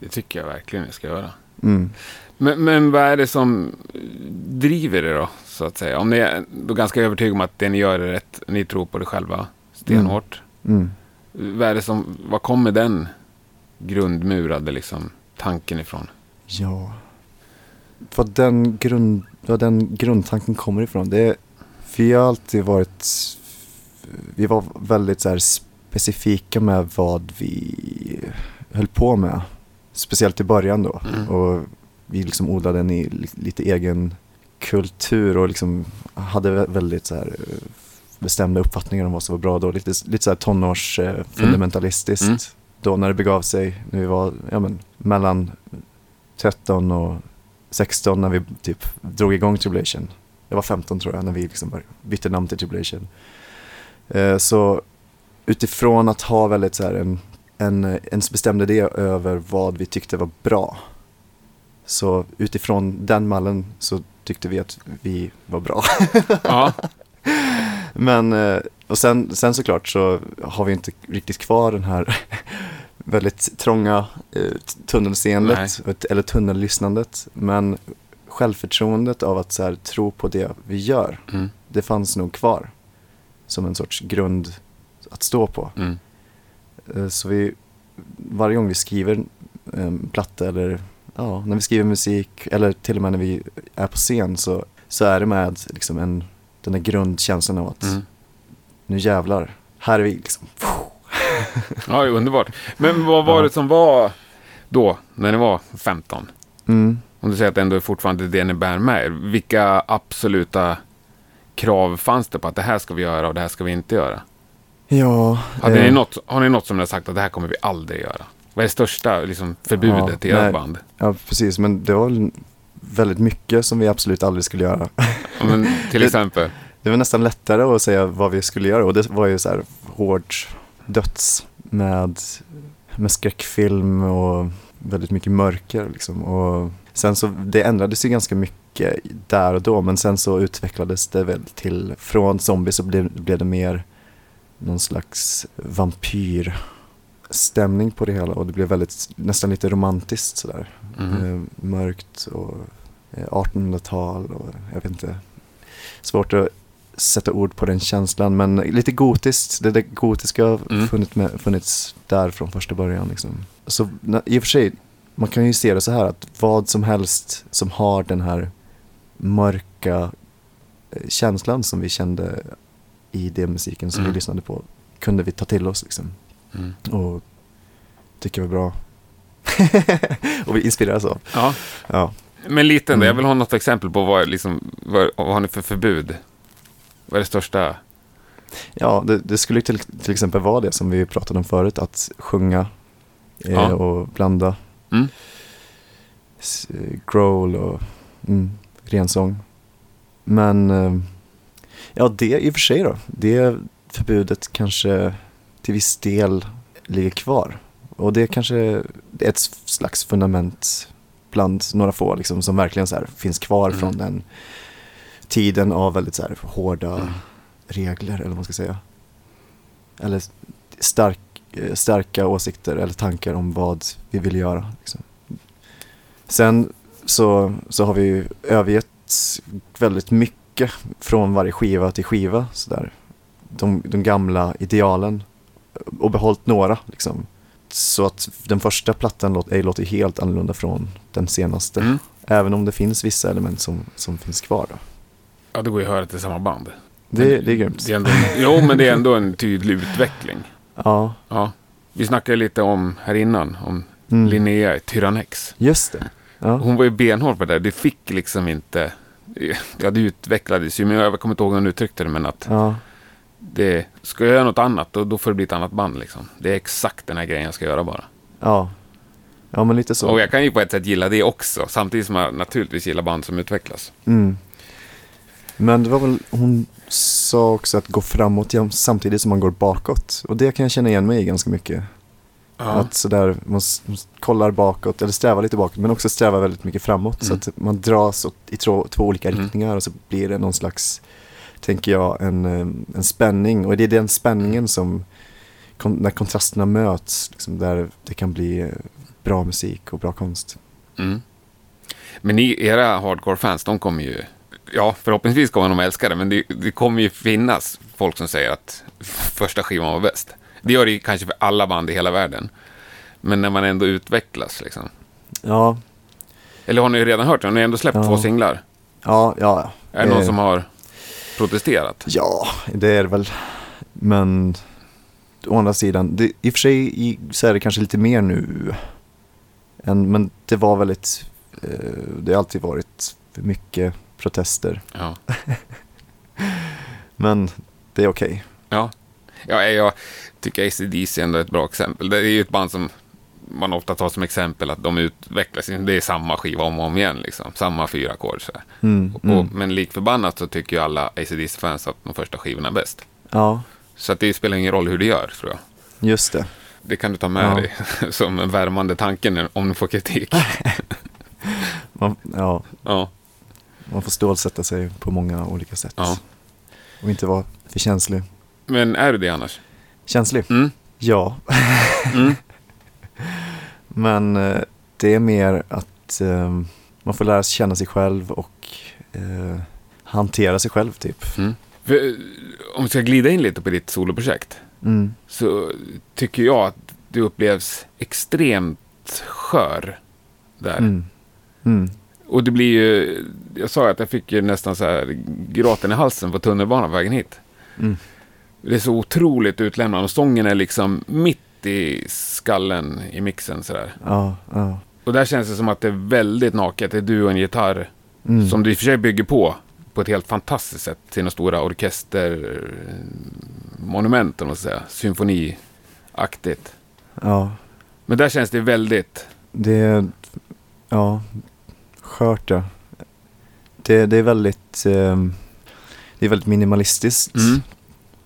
S2: Det tycker jag verkligen vi ska göra.
S1: Mm.
S2: Men, men vad är det som driver det då, så att säga? Om ni är ganska övertygade om att det ni gör är rätt, ni tror på det själva stenhårt.
S1: Mm.
S2: Vad är det som, vad kommer den grundmurade liksom tanken ifrån?
S1: Ja. Vad den, grund, vad den grundtanken kommer ifrån, det är, vi har alltid varit, vi var väldigt så specifika med vad vi höll på med. Speciellt i början då.
S2: Mm.
S1: Och vi liksom odlade en lite egen kultur och liksom hade vä- väldigt så här eh, bestämda uppfattningar om vad som var bra då. Lite, lite så här tonårs eh, fundamentalistiskt.
S2: Mm.
S1: Då när det begav sig, när vi var ja, men, mellan 13 och 16 när vi typ drog igång Tribulation. Jag var 15 tror jag när vi liksom bytte namn till Tribulation. Eh, så utifrån att ha väldigt så en, en, en bestämd idé över vad vi tyckte var bra. Så utifrån den mallen så tyckte vi att vi var bra. [laughs]
S2: Ja,
S1: Men, eh, och sen, sen såklart så har vi inte riktigt kvar den här väldigt trånga eh, tunnelseendet, eller tunnellyssnandet. Men självförtroendet av att så här, tro på det vi gör,
S2: Mm.
S1: det fanns nog kvar. Som en sorts grund att stå på.
S2: Mm.
S1: Eh, Så vi, varje gång vi skriver en platta eller ja, när vi skriver musik eller till och med när vi är på scen så, så är det med liksom en, den där grundkänslan av att
S2: Mm.
S1: nu jävlar, här är vi liksom. [laughs]
S2: Ja, det är underbart. Men vad var det som var då, när ni var 15?
S1: Mm.
S2: Om du säger att det ändå är fortfarande det ni bär med er. Vilka absoluta krav fanns det på att det här ska vi göra och det här ska vi inte göra?
S1: Ja,
S2: Hade
S1: eh,
S2: ni något, har ni något som ni har sagt att det här kommer vi aldrig göra? Vad är det största liksom, förbudet
S1: Ja,
S2: i ert band?
S1: ja precis, men det var väl väldigt mycket som vi absolut aldrig skulle göra.
S2: Ja, men, [laughs] till
S1: Det-
S2: exempel?
S1: Det var nästan lättare att säga vad vi skulle göra och det var ju så här hård döds med, med skräckfilm och väldigt mycket mörker liksom. Och sen så, det ändrades ju ganska mycket där och då men sen så utvecklades det väl till, från zombie så blev, blev det mer någon slags vampyrstämning på det hela och det blev väldigt, nästan lite romantiskt sådär. Eh, mörkt och eh, 1800-tal och jag vet inte. Svårt att sätta ord på den känslan men lite gotiskt. Det, det gotiska har
S2: Mm.
S1: funnits, med, funnits där från första början. Liksom. Så i och för sig, man kan ju se det så här att vad som helst som har den här mörka eh, känslan som vi kände i den musiken som
S2: Mm.
S1: vi lyssnade på kunde vi ta till oss liksom.
S2: Mm.
S1: Och tycka var bra. [laughs] och vi inspireras av.
S2: Ja,
S1: Ja.
S2: men lite ändå.
S1: Mm.
S2: Jag vill ha något exempel på vad, liksom, vad, vad har ni för förbud? Vad är det största?
S1: Ja, det, det skulle till, till exempel vara det som vi pratade om förut, att sjunga eh,
S2: Ja.
S1: och blanda
S2: Mm.
S1: eh, growl och mm, rensång. Men eh, ja, det i och för sig då, det förbudet kanske till viss del ligger kvar. Och det kanske är ett slags fundament bland några få liksom, som verkligen så här, finns kvar
S2: Mm.
S1: från den tiden av väldigt så här, hårda
S2: Mm.
S1: regler eller vad man ska säga. Eller stark, eh, starka åsikter eller tankar om vad vi vill göra. Liksom. Sen så, så har vi ju övergett väldigt mycket från varje skiva till skiva. Sådär. De, de gamla idealen och behållit några. Liksom. Så att den första plattan låt, ej låter helt annorlunda från den senaste.
S2: Mm.
S1: Även om det finns vissa element som, som finns kvar. Då.
S2: Ja, det går ju att höra att det är samma band.
S1: Det, det är grymt.
S2: Det är ändå, jo, men det är ändå en tydlig utveckling.
S1: Ja.
S2: Ja. Vi snackade lite om här innan, om
S1: Mm.
S2: Linnea i Tyrannex.
S1: Just det. Ja.
S2: Hon var ju benhård på det där. Det fick liksom inte... Ja, det utvecklades ju, men jag kommer inte ihåg hur hon uttryckte det, men att
S1: Ja.
S2: det... Ska jag göra något annat, då, då får det bli ett annat band liksom. Det är exakt den här grejen jag ska göra bara.
S1: Ja. Ja, men lite så.
S2: Och jag kan ju på ett sätt gilla det också, samtidigt som jag naturligtvis gillar band som utvecklas.
S1: Mm. Men det var väl, hon sa också att gå framåt samtidigt som man går bakåt. Och det kan jag känna igen mig i ganska mycket.
S2: Ja.
S1: Att sådär, man kollar bakåt, eller strävar lite bakåt, men också strävar väldigt mycket framåt.
S2: Mm.
S1: Så att man dras åt, i två, två olika
S2: Mm.
S1: riktningar och så blir det någon slags, tänker jag, en, eh, en spänning. Och det är den spänningen som, kon, när kontrasterna möts, liksom, där det kan bli eh, bra musik och bra konst.
S2: Mm. Men ni, era hardcore-fans, de kommer ju... Ja, förhoppningsvis kommer de älska det, men det, det kommer ju finnas folk som säger att första skivan var bäst. Det gör det kanske för alla band i hela världen. Men när man ändå utvecklas, liksom.
S1: Ja,
S2: Eller har ni redan hört det? Har ni ändå släppt
S1: Ja.
S2: två singlar?
S1: ja, ja.
S2: Är det någon
S1: Eh,
S2: som har protesterat?
S1: Ja, det är det väl. Men å andra sidan, det, i och för sig i, så är det kanske lite mer nu. Än, men det var väldigt, eh, det har alltid varit mycket protester.
S2: Ja. [laughs]
S1: Men det är okej.
S2: Ja. ja, jag tycker ACDC ändå är ett bra exempel. Det är ju ett band som man ofta tar som exempel att de utvecklas. Det är samma skiva om och om igen, liksom. Samma fyra ackord.
S1: Mm, mm.
S2: men lik förbannat så tycker ju alla ACDC-fans att de första skivorna är bäst.
S1: Ja,
S2: Så att det spelar ingen roll hur du gör, tror jag.
S1: just det.
S2: Det kan du ta med
S1: Ja.
S2: dig [laughs] som en värmande tanke om du får kritik. [laughs]
S1: Man, ja,
S2: Ja,
S1: man får stålsätta sig på många olika sätt.
S2: ja.
S1: Och inte vara för känslig.
S2: Men är du det annars?
S1: Känslig?
S2: Mm.
S1: Ja.
S2: Mm. [laughs]
S1: Men eh, det är mer att ehm, man får lära sig känna sig själv och eh, hantera sig själv typ.
S2: Mm. För, eh, om vi ska glida in lite på ditt soloprojekt.
S1: Mm.
S2: Så tycker jag att du upplevs extremt skör där.
S1: Mm.
S2: Och det blir ju, jag sa att jag fick ju nästan så här gråten i halsen på tunnelbanan på vägen hit.
S1: Mm.
S2: Det är så otroligt utlämnande och sången är liksom mitt i skallen i mixen sådär.
S1: Ja, ja.
S2: Och där känns det som att det är väldigt naket. Det är du och en gitarr
S1: Mm.
S2: som du i och för sig bygger på på ett helt fantastiskt sätt till några stora orkestermonument, om man säga. Symfoniaktigt.
S1: Ja,
S2: Men där känns det väldigt...
S1: det är, ja, skört ja. Det, det är väldigt, eh, det är väldigt minimalistiskt
S2: Mm.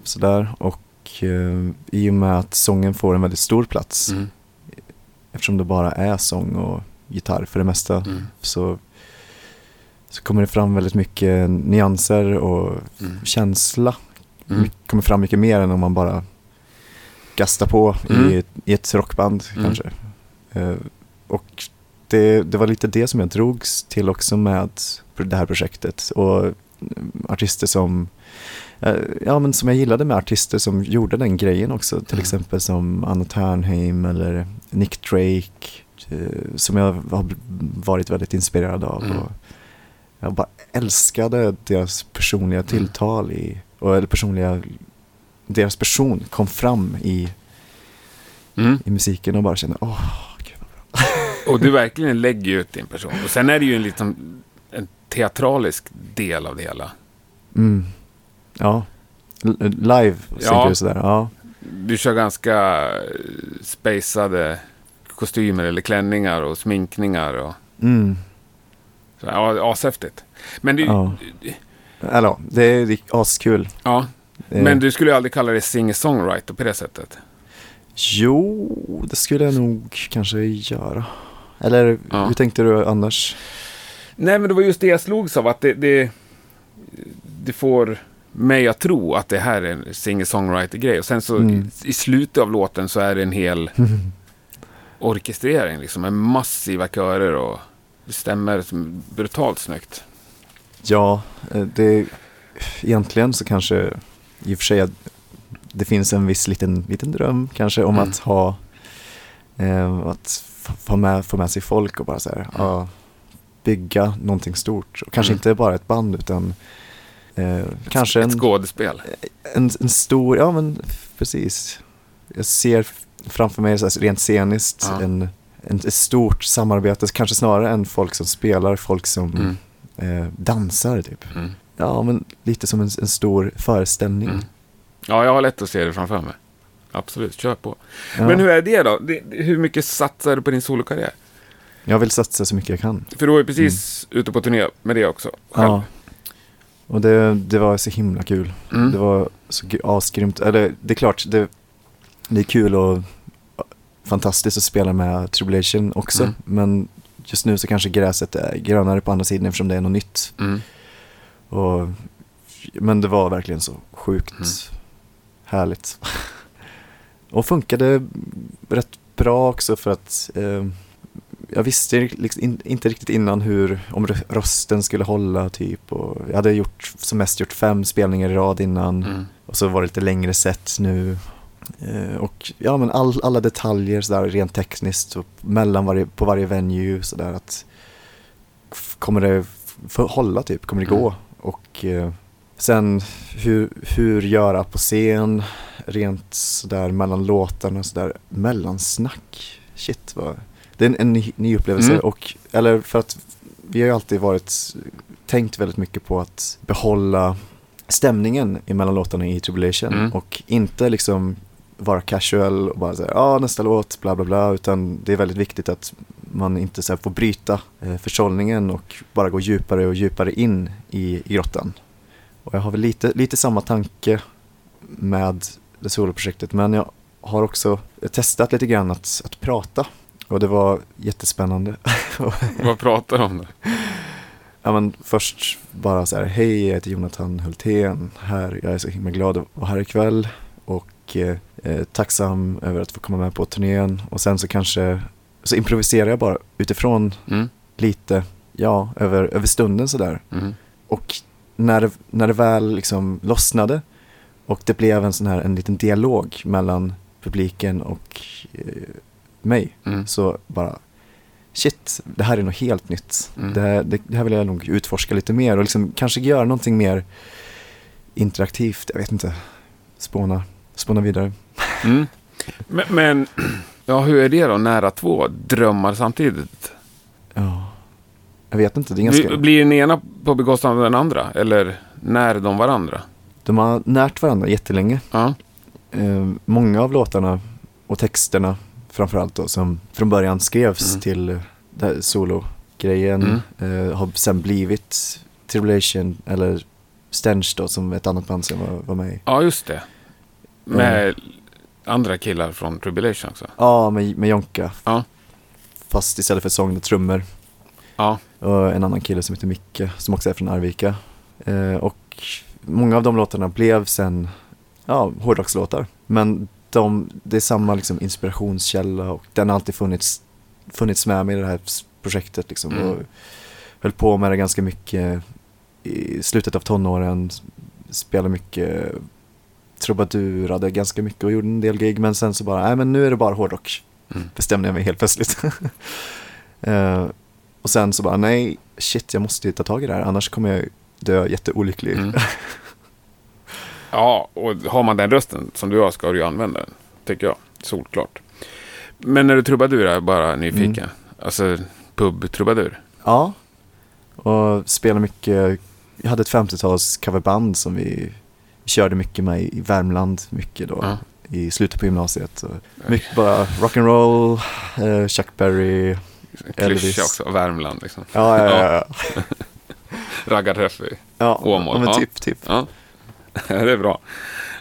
S1: sådär och eh, i och med att sången får en väldigt stor plats
S2: Mm.
S1: eftersom det bara är sång och gitarr för det mesta
S2: Mm.
S1: så, så kommer det fram väldigt mycket nyanser och
S2: Mm.
S1: känsla.
S2: Mm.
S1: Kommer fram mycket mer än om man bara gastar på
S2: Mm.
S1: i, ett- i ett rockband
S2: Mm.
S1: kanske. Eh, och det, det var lite det som jag drogs till också med det här projektet. Och mm, artister som, eh, ja, men som jag gillade med artister som gjorde den grejen också. Till
S2: Mm.
S1: exempel som Anna Ternheim eller Nick Drake. eh, Som jag har varit väldigt inspirerad av.
S2: Mm.
S1: Och jag bara älskade deras personliga tilltal i, och, eller personliga, deras person kom fram i,
S2: Mm.
S1: i musiken och bara kände, åh.
S2: Och du verkligen lägger ut din person. Och sen är det ju en liksom en teatralisk del av det hela.
S1: Mm. Ja, L- live
S2: Ja.
S1: du sådär. Ja.
S2: Du kör ganska eh, spacade kostymer eller klänningar och sminkningar och
S1: Mm.
S2: så. Ja, ashäftigt. Men du,
S1: Ja. Det är, det askul.
S2: ja, men du skulle ju aldrig kalla dig singer-songwriter på det sättet.
S1: Jo, det skulle jag nog kanske göra. Eller
S2: Ja.
S1: hur tänkte du annars?
S2: Nej, men det var just det jag slogs av. Att det, det, det får mig att tro att det här är en singer-songwriter-grej. Och sen så
S1: Mm.
S2: i, slutet av låten så är det en hel [laughs] orkestrering. Liksom, med massiva körer och det stämmer som brutalt snyggt.
S1: Ja, eh, det, egentligen så kanske i och för sig det finns en viss liten, liten dröm kanske om
S2: Mm.
S1: att ha eh, att få med, få med sig folk och bara så här, ja, bygga någonting stort. Och kanske
S2: Mm.
S1: inte bara ett band utan eh, kanske
S2: Ett
S1: en,
S2: skådespel.
S1: en, en stor, ja men precis. Jag ser framför mig så här, rent sceniskt
S2: Ja.
S1: en, en, ett stort samarbete, kanske snarare än folk som spelar, folk som
S2: Mm.
S1: eh, dansar typ.
S2: Mm.
S1: Ja, men lite som en, en stor föreställning.
S2: Mm. Ja, jag har lätt att se det framför mig. Absolut, kör på.
S1: Ja.
S2: Men hur är det då? Hur mycket satsar du på din solokarriär?
S1: Jag vill satsa så mycket jag kan.
S2: För du var ju precis ute på turné med det också. Själv.
S1: Ja. Och det, det var så himla kul.
S2: Mm.
S1: Det var så asgrymt. Eller det är klart, det, det är kul och fantastiskt att spela med Tribulation också.
S2: Mm.
S1: Men just nu så kanske gräset är grönare på andra sidan eftersom det är något nytt.
S2: Mm.
S1: Och, men det var verkligen så sjukt
S2: Mm.
S1: härligt. [laughs] och funkade rätt bra också för att eh, jag visste liksom in, inte riktigt innan hur, om rö- rösten skulle hålla typ. Och jag hade gjort, som mest gjort fem spelningar i rad innan.
S2: Mm.
S1: Och så var det lite längre set nu. Eh, och ja men all, alla detaljer sådär rent tekniskt och mellan varje, på varje venue sådär att kommer det hålla typ, kommer det gå?
S2: Mm.
S1: Och eh, sen hur, hur göra på scen, rent sådär mellan låtarna sådär, mellansnack, shit vad, det är en, en ny, ny upplevelse
S2: Mm.
S1: och, eller för att vi har ju alltid varit, tänkt väldigt mycket på att behålla stämningen emellan låtarna i Tribulation
S2: Mm.
S1: och inte liksom vara casual och bara säga ja nästa låt bla bla bla utan det är väldigt viktigt att man inte så här, får bryta eh, försållningen och bara gå djupare och djupare in i, i grottan. Och jag har väl lite, lite samma tanke med det soloprojektet men jag har också testat lite grann att, att prata och det var jättespännande. [laughs]
S2: Vad pratar du om då?
S1: Ja, men först bara så här, hej jag heter Jonathan Hultén, här, jag är så himla glad att vara här ikväll och eh, eh, tacksam över att få komma med på turnén och sen så kanske, så improviserar jag bara utifrån
S2: Mm.
S1: lite, ja, över, över stunden sådär.
S2: Mm.
S1: Och när det, när det väl liksom lossnade och det blev en sån här, en liten dialog mellan publiken och eh, mig.
S2: Mm.
S1: Så bara, shit, det här är något helt nytt.
S2: Mm.
S1: Det, här, det, det här vill jag nog utforska lite mer och liksom kanske göra någonting mer interaktivt, jag vet inte, spåna, spåna vidare.
S2: Mm. Men, men [clears throat] ja, hur är det då, nära två drömmar samtidigt?
S1: Ja, jag vet inte, det är ganska,
S2: Blir- den ena på bekostnad av den andra? Eller när de varandra?
S1: de har närt varandra jättelänge.
S2: Ja.
S1: Eh, många av låtarna och texterna framförallt då som från början skrevs
S2: Mm.
S1: till solo-grejen eh, har sen blivit Tribulation eller Stench då som ett annat band som var, var med i.
S2: ja, just det. Med andra killar från Tribulation också.
S1: Ja, med, med Jonka.
S2: Ja.
S1: Fast istället för sång och trummor.
S2: Ja.
S1: Och en annan kille som heter Micke som också är från Arvika. Eh, och många av de låtarna blev sen ja, hårdrockslåtar. Men de, det är samma liksom, inspirationskälla och den har alltid funnits, funnits med mig i det här projektet. Liksom,
S2: Mm.
S1: och höll på med det ganska mycket i slutet av tonåren. Spelade mycket, trubadurade ganska mycket och gjorde en del gig. Men sen så bara, nej men nu är det bara hårdrock.
S2: Mm.
S1: Bestämde jag mig helt plötsligt. [laughs] Eh, och sen så bara, nej, shit, jag måste ju ta tag i det här, annars kommer jag dö jätteolycklig.
S2: Mm. [laughs] Ja, och har man den rösten som du har ska du ju använda den. Tycker jag. Solklart. Men när du trubadurar, jag är bara nyfiken. Alltså pub-trubadur.
S1: Ja, och spelade mycket, jag hade ett 50-tals coverband som vi körde mycket med i Värmland, mycket då.
S2: Ja.
S1: I slutet på gymnasiet. Mycket bara rock'n'roll, eh, Chuck Berry.
S2: Klyscha också, Värmland liksom.
S1: Ja, ja, ja. ja. [laughs]
S2: Raggarträff i
S1: ja,
S2: Åmål,
S1: ja men typ, typ.
S2: Ja, [laughs] det är bra.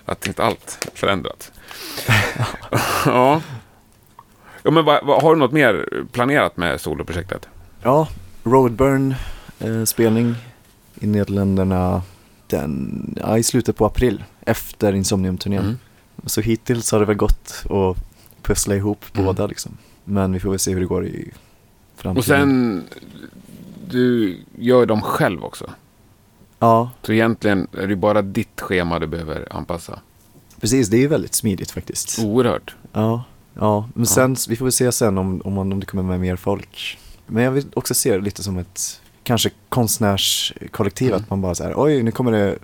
S2: Att inte allt förändrats. [laughs] ja. ja men vad, vad, har du något mer planerat med soloprojektet?
S1: Ja, Roadburn eh, i Nederländerna den, ja, i slutet på april efter Insomnium-turnén.
S2: Mm.
S1: Så hittills har det väl gått att pussla ihop
S2: Mm.
S1: båda liksom. Men vi får väl se hur det går i framtiden.
S2: Och sen, du gör dem själv också.
S1: Ja,
S2: Så egentligen är det bara ditt schema du behöver anpassa.
S1: precis. Det är ju väldigt smidigt faktiskt.
S2: Oerhört.
S1: Ja, ja. men
S2: Ja.
S1: sen, vi får väl se sen om, om, om det kommer med mer folk. Men jag vill också se det lite som ett kanske konstnärskollektiv.
S2: Mm.
S1: Att man bara säger oj nu kommer det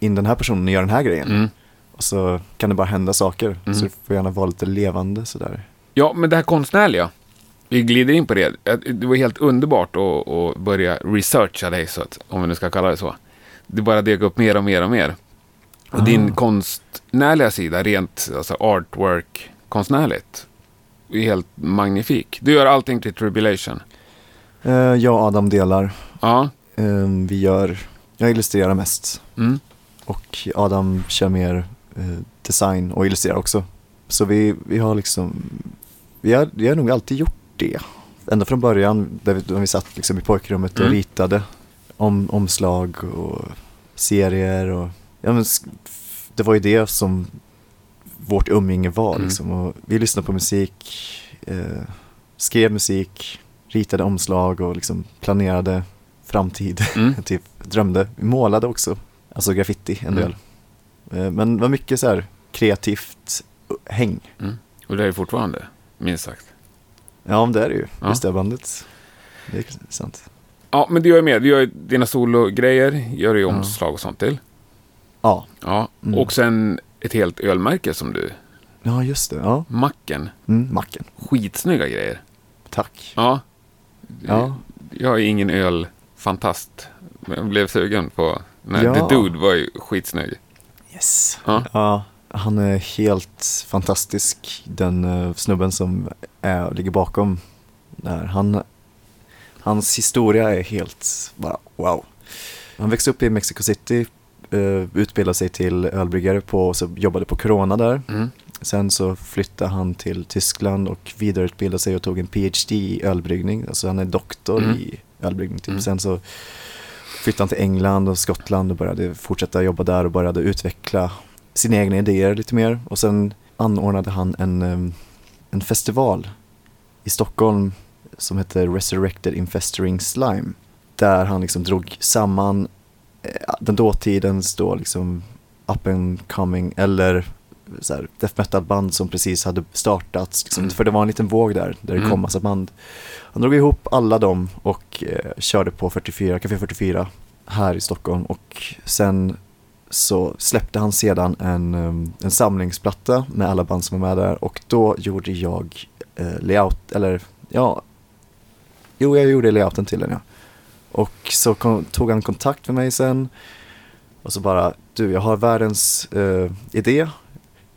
S1: in den här personen och gör den här grejen.
S2: Mm.
S1: Och så kan det bara hända saker.
S2: Mm.
S1: Så det får gärna vara lite levande sådär.
S2: Ja, men det här konstnärliga. Vi glider in på det. Det var helt underbart att, att börja researcha dig, så att, om vi nu ska kalla det så. Det bara dök upp mer och mer och mer. Och
S1: Ah.
S2: din konstnärliga sida, rent alltså artwork konstnärligt, är helt magnifik. Du gör allting till Tribulation.
S1: Eh, jag och Adam delar.
S2: Ja.
S1: Eh, vi gör, jag illustrerar mest.
S2: Mm.
S1: Och Adam kör mer eh, design och illustrerar också. Så vi, vi har liksom, vi har, vi har nog alltid gjort det. Ända från början, där vi, när vi satt liksom i pojkrummet och
S2: Mm.
S1: ritade om, omslag och serier och, ja men det var ju det som vårt umgänge var
S2: Mm.
S1: liksom. Och vi lyssnade på musik, eh, skrev musik, ritade omslag och liksom planerade framtid.
S2: Mm. [laughs]
S1: typ drömde, vi målade också, alltså graffiti en
S2: Mm.
S1: del. Eh, Men det var mycket så här kreativt häng.
S2: Mm. Och det är fortfarande, minst sagt.
S1: Ja, men det är det ju.
S2: Ja.
S1: Just det bandet. Det är sant.
S2: Ja, men du gör med. Du gör ju dina sologrejer, gör du ju omslag och sånt till.
S1: Ja,
S2: Ja,
S1: Mm.
S2: och sen ett helt ölmärke som du,
S1: ja just det. Ja,
S2: Macken.
S1: mm, macken.
S2: Skitsnygga grejer.
S1: Tack.
S2: Ja.
S1: Ja.
S2: Jag är ingen ölfantast. Men jag blev sugen på... Nej,
S1: Ja.
S2: The Dude var ju skitsnygg.
S1: Yes.
S2: Ja.
S1: Ja, han är helt fantastisk, den eh, snubben som är, ligger bakom det här. Han, hans historia är helt bara wow. Han växte upp i Mexico City, uh, utbildade sig till ölbryggare på, och så jobbade på Corona där.
S2: Mm.
S1: Sen så flyttade han till Tyskland och vidareutbildade sig och tog en PhD i ölbryggning. Alltså han är doktor
S2: Mm.
S1: i ölbryggning. Typ.
S2: Mm.
S1: Sen så flyttade han till England och Skottland och började fortsätta jobba där och började utveckla sina egna idéer lite mer. Och sen anordnade han en, em, en festival i Stockholm som heter Resurrected Infestering Slime. där han liksom drog samman eh, den dåtidens då liksom up and coming eller så här, death metal band som precis hade startats. Liksom,
S2: Mm.
S1: För det var en liten våg där, där det
S2: Mm.
S1: kom massa band. Han drog ihop alla dem och eh, körde på 44, Café 44 här i Stockholm och sen så släppte han sedan en, um, en samlingsplatta med alla band som var med där och då gjorde jag eh, layout, eller ja, jo jag gjorde layouten till den ja. Och så kom, tog han kontakt med mig sen och så bara, du jag har världens eh, idé,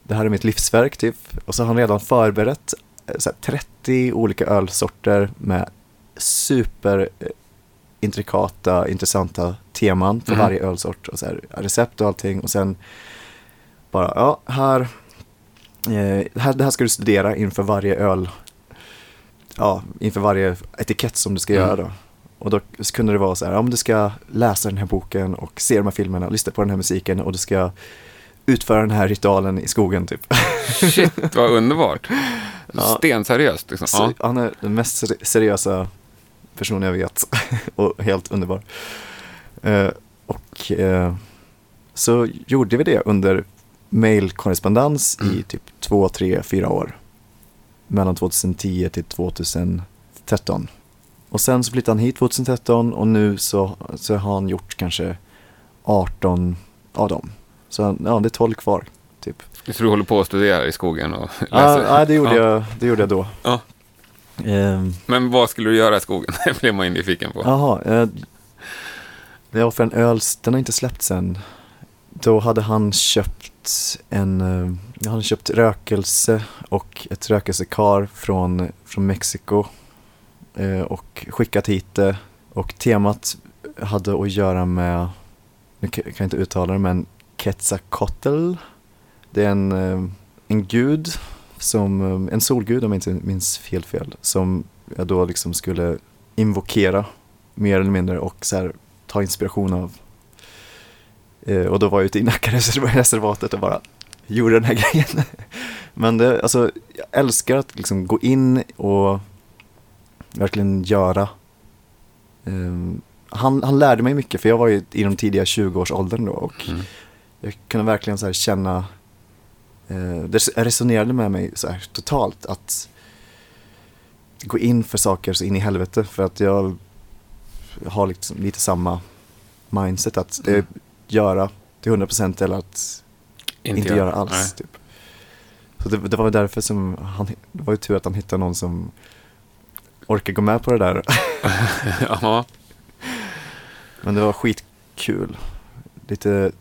S1: det här är mitt livsverk typ. Och så har han redan förberett eh, så här, 30 olika ölsorter med super eh, intrikata, intressanta teman för
S2: Mhm.
S1: varje ölsort och så här, recept och allting och sen bara, ja, här, eh, här, det här ska du studera inför varje öl, ja, inför varje etikett som du ska
S2: Mm.
S1: göra då. Och då kunde det vara så här, ja men du ska läsa den här boken och se de här filmerna, lyssna på den här musiken och du ska utföra den här ritualen i skogen typ.
S2: Shit, vad underbart. [laughs]
S1: Ja.
S2: Stenseriöst liksom. Ja.
S1: Han är den mest seri- seriösa personen jag vet [laughs] och helt underbar. Eh, och eh, så gjorde vi det under mailkorrespondens i
S2: Mm.
S1: typ två, tre, fyra år. Mellan 2010 till 2013. Och sen så flyttade han hit 2013 och nu så, så har han gjort kanske 18 av dem. Så ja, det är 12 kvar. Typ.
S2: Så du håller på att studera i skogen och
S1: Ja,
S2: läser?
S1: ja, det, gjorde
S2: Ja.
S1: jag, det gjorde jag då. Ehm,
S2: Men vad skulle du göra i skogen? [laughs] Det blev man ju nyfiken på.
S1: Jaha, eh, det var för en öl, den har inte släppts än. Då hade han köpt en, eh, han hade köpt rökelse och ett rökelsekar från, från Mexiko eh, och skickat hit det. Och temat hade att göra med, nu kan kan jag inte uttala det, men Quetzalcoatl. Det är en, eh, en gud, som, eh, en solgud om jag inte minns fel fel, som jag då liksom skulle invokera mer eller mindre och så här, ta inspiration av. Eh, och då var jag ute i Nackareservatet [laughs] och bara gjorde den här [laughs] grejen. Men det, alltså, jag älskar att liksom gå in och verkligen göra. Ehm, han, han lärde mig mycket för jag var ju i de tidiga 20-årsåldern då och
S2: Mm.
S1: jag kunde verkligen så här känna, eh, det resonerade med mig så här totalt att gå in för saker så in i helvete för att jag har liksom lite samma mindset att
S2: Mm.
S1: göra till 100% eller att inte, göra alls.
S2: Nej.
S1: Typ. Så det, det var därför som han, det var ju tur att han hittade någon som orkar gå med på det där. [laughs] Men det var skitkul. Lite,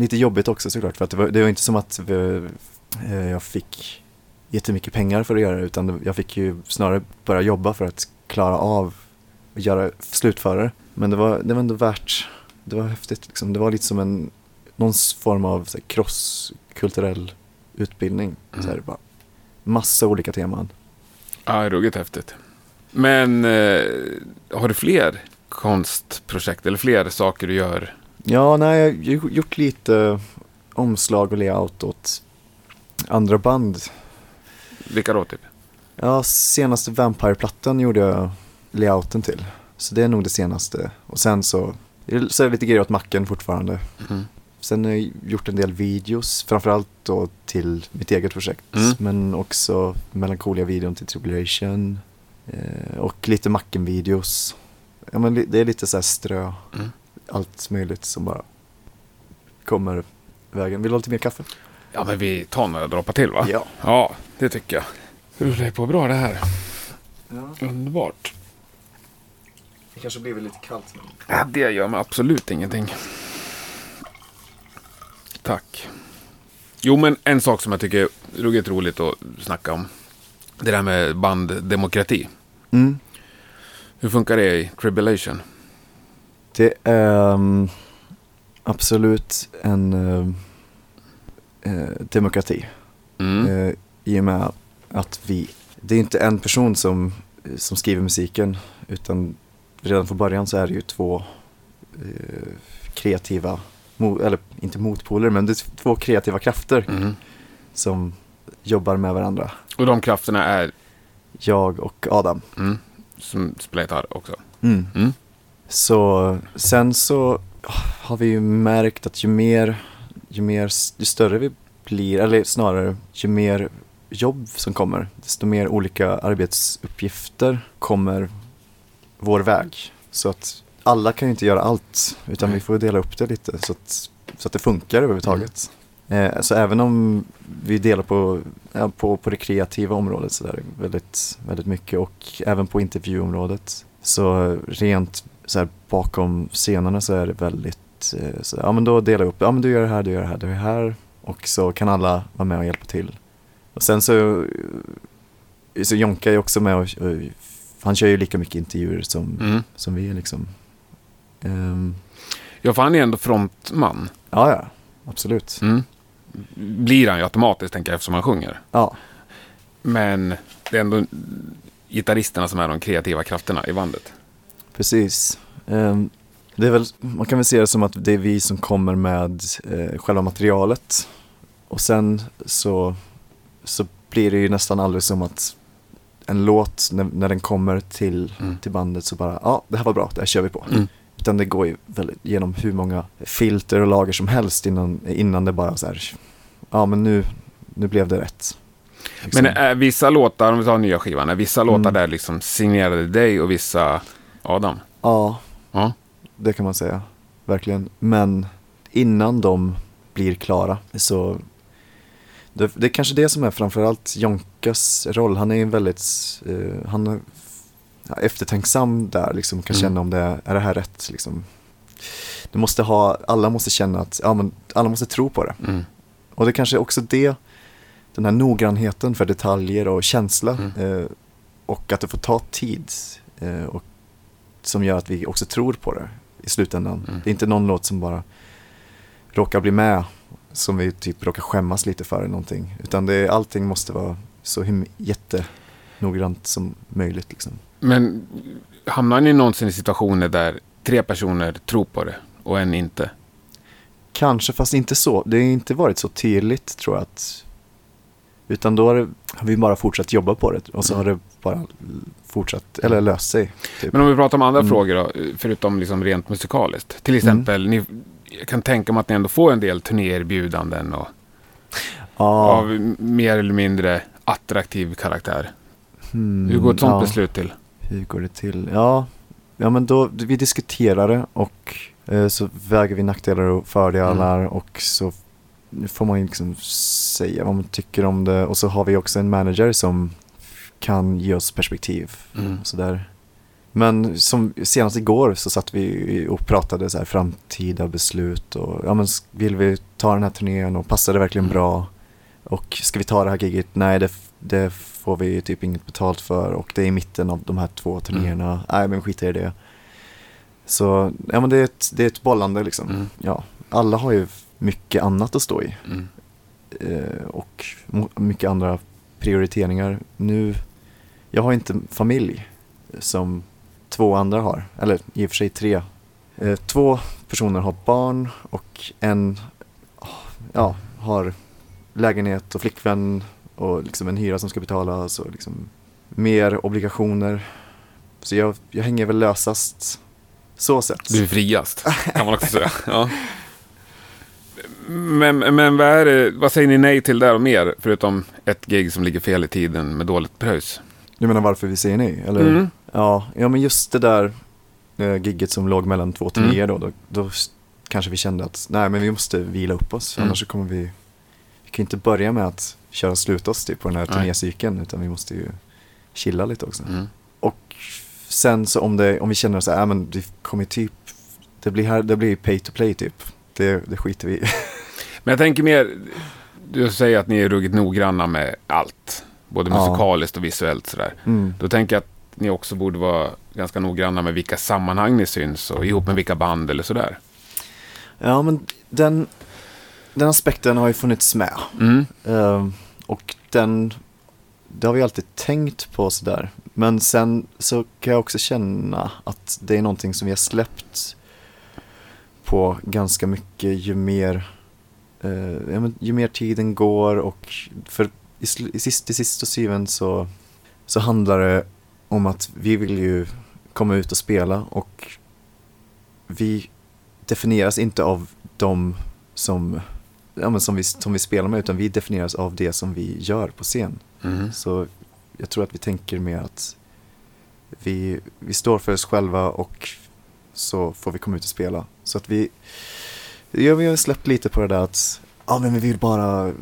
S1: lite jobbigt också såklart för att det var, det var inte som att vi, eh, jag fick jättemycket pengar för att göra det utan jag fick ju snarare börja jobba för att klara av att göra, slutföra det. Men det var, det var ändå värt, det var häftigt liksom. Det var lite som en, någon form av så här, crosskulturell utbildning.
S2: Mm.
S1: Så här, bara, massa olika teman.
S2: Ja, ruggigt häftigt. Men eh, har du fler konstprojekt eller fler saker du gör?
S1: Ja, nej, jag har gjort lite omslag och layout åt andra band.
S2: Vilka då typ?
S1: Ja, senaste Vampire-plattan gjorde jag layouten till. Så det är nog det senaste. Och sen så, så är det lite grejer åt macken fortfarande.
S2: Mm.
S1: Sen har jag gjort en del videos, framförallt då till mitt eget projekt.
S2: Mm.
S1: Men också Melancholia-videon till Tribulation. Eh, och lite Macken-videos. Ja, men det är lite så här strö.
S2: Mm.
S1: Allt möjligt som bara kommer vägen. Vill du ha lite mer kaffe?
S2: Ja, men vi tar några droppar till va?
S1: Ja.
S2: Ja, det tycker jag. Rullar på bra det här.
S1: ja.
S2: Underbart.
S1: Det kanske blir lite kallt. Men...
S2: Ja, det gör mig absolut ingenting. Tack. Jo, men en sak som jag tycker är ruggigt roligt att snacka om. Det där med banddemokrati.
S1: Mm.
S2: Hur funkar det i Tribulation?
S1: Det är ehm, absolut en ehm, eh, demokrati.
S2: Mm.
S1: Eh, I och med att vi, det är inte en person som, som skriver musiken utan redan från början så är det ju två eh, kreativa, eller inte motpoler men det är två kreativa krafter
S2: Mm.
S1: som jobbar med varandra.
S2: Och de krafterna är
S1: Jag och Adam.
S2: mm, som spelar gitarr också.
S1: Mm.
S2: Mm.
S1: Så sen så har vi ju märkt att ju mer, ju mer, ju större vi blir, eller snarare ju mer jobb som kommer, desto mer olika arbetsuppgifter kommer vår väg. Så att alla kan ju inte göra allt, utan
S2: Nej.
S1: vi får dela upp det lite så att, så att det funkar överhuvudtaget. Eh, så även om vi delar på, ja, på, på det kreativa området så där, väldigt, väldigt mycket och även på intervjuområdet så rent så här, bakom scenerna så är det väldigt, eh, så, ja men då delar vi upp, ja men du gör det här, du gör det här, du gör det här och så kan alla vara med och hjälpa till. Och sen så, eh, så Jonka är också med och, och han kör ju lika mycket intervjuer som,
S2: Mm.
S1: som vi liksom. Ehm,
S2: Ja, för han är ändå frontman.
S1: ja, ja, absolut.
S2: Mm. Blir han ju automatiskt, tänker jag, eftersom han sjunger.
S1: Ja,
S2: Men det är ändå gitarristerna som är de kreativa krafterna i bandet.
S1: Precis. Ehm, det är väl, man kan väl se det som att det är vi som kommer med eh, själva materialet. Och sen så, så blir det ju nästan aldrig som att en låt, när, när den kommer till,
S2: Mm.
S1: till bandet så bara, ja det här var bra, det här kör vi på.
S2: Mm.
S1: Utan det går ju väldigt, genom hur många filter och lager som helst innan, innan det bara så här, ja men nu, nu blev det rätt. Liksom.
S2: Men är vissa låtar, om vi tar nya skivan, vissa låtar
S1: Mm.
S2: där liksom signerade dig och vissa Adam?
S1: Ja,
S2: Ja.
S1: det kan man säga. Verkligen. Men innan de blir klara så det, det är kanske det som är framförallt Jonkas roll. Han är ju väldigt eh, han är, eftertänksam där, liksom kan
S2: Mm.
S1: känna om det är, är det här rätt. Liksom. Du måste ha, alla måste känna att, ja men alla måste tro på det.
S2: Mm.
S1: Och det kanske är också det, den här noggrannheten för detaljer och känsla
S2: Mm.
S1: eh, och att det får ta tid eh, och som gör att vi också tror på det i slutändan.
S2: Mm.
S1: Det är inte någon låt som bara råkar bli med som vi typ råkar skämmas lite för eller någonting. Utan det allting måste vara så jättenoggrant som möjligt liksom.
S2: Men hamnar ni någonsin i situationer där tre personer tror på det och en inte?
S1: Kanske, fast inte så. Det har inte varit så tydligt tror jag att utan då har, det, har vi bara fortsatt jobba på det och så har det bara fortsatt, eller löst sig. Typ.
S2: Men om vi pratar om andra
S1: Mm.
S2: frågor då, förutom liksom rent musikaliskt. Till exempel, ni, jag kan tänka mig att ni ändå får en del turnéerbjudanden och
S1: ja,
S2: av mer eller mindre attraktiv karaktär.
S1: hmm,
S2: Hur går ett sånt
S1: ja.
S2: beslut till?
S1: Hur går det till? Ja, ja men då, vi diskuterar det och eh, så väger vi nackdelar och fördelar
S2: Mm.
S1: och så nu får man ju liksom säga vad man tycker om det och så har vi också en manager som kan ge oss perspektiv
S2: Mm.
S1: och sådär. Men som senast igår så satt vi och pratade så här framtida beslut och ja men vill vi ta den här turnén och passar det verkligen
S2: Mm.
S1: bra? Och ska vi ta det här giget? Nej, det, det får vi typ inget betalt för och det är i mitten av de här två turnéerna. Nej, men skit i det. Så ja, men det är ett, det är ett bollande liksom.
S2: Mm.
S1: Ja, alla har ju mycket annat att stå i
S2: Mm.
S1: eh, och mycket andra prioriteringar. Nu, jag har inte familj som två andra har, eller i och för sig tre. Eh, två personer har barn och en ja, har lägenhet och flickvän och liksom en hyra som ska betalas och liksom mer obligationer. Så jag, jag hänger väl lösast så sett.
S2: Du är friast, kan man också säga. [laughs] Ja. Men, men vad, är det, vad säger ni nej till där och mer? Förutom ett gig som ligger fel i tiden med dåligt pröjs.
S1: Du menar varför vi säger nej? Eller?
S2: Mm.
S1: Ja, ja men just det där eh, gigget som låg mellan två turnéer
S2: Mm.
S1: då, då, då kanske vi kände att nej men vi måste vila upp oss,
S2: Mm.
S1: annars så kommer vi, vi kan inte börja med att köra slut oss typ, på den här turnécykeln, utan vi måste ju chilla lite också.
S2: Mm.
S1: Och sen så om, det, om vi känner så här, ja men det kommer typ, det blir, här, det blir pay to play typ, det, det skiter vi i. [laughs]
S2: Men jag tänker mer, du säger att ni är ruggigt noggranna med allt. Både musikaliskt och visuellt sådär.
S1: Mm.
S2: Då tänker jag att ni också borde vara ganska noggranna med vilka sammanhang ni syns och ihop med vilka band eller sådär.
S1: Ja men den, den aspekten har ju funnits med.
S2: Mm.
S1: Ehm, och den, det har vi alltid tänkt på sådär. Men sen så kan jag också känna att det är någonting som vi har släppt på ganska mycket ju mer, eh, ju mer tiden går och för i, i sist, till sist och syvende så, så handlar det om att vi vill ju komma ut och spela och vi definieras inte av de som, ja, men som, vi, som vi spelar med, utan vi definieras av det som vi gör på scen.
S2: Mm.
S1: Så jag tror att vi tänker mer att vi, vi står för oss själva och så får vi komma ut och spela. Så att vi, ja, vi har släppt lite på det där att ja, men vi vill bara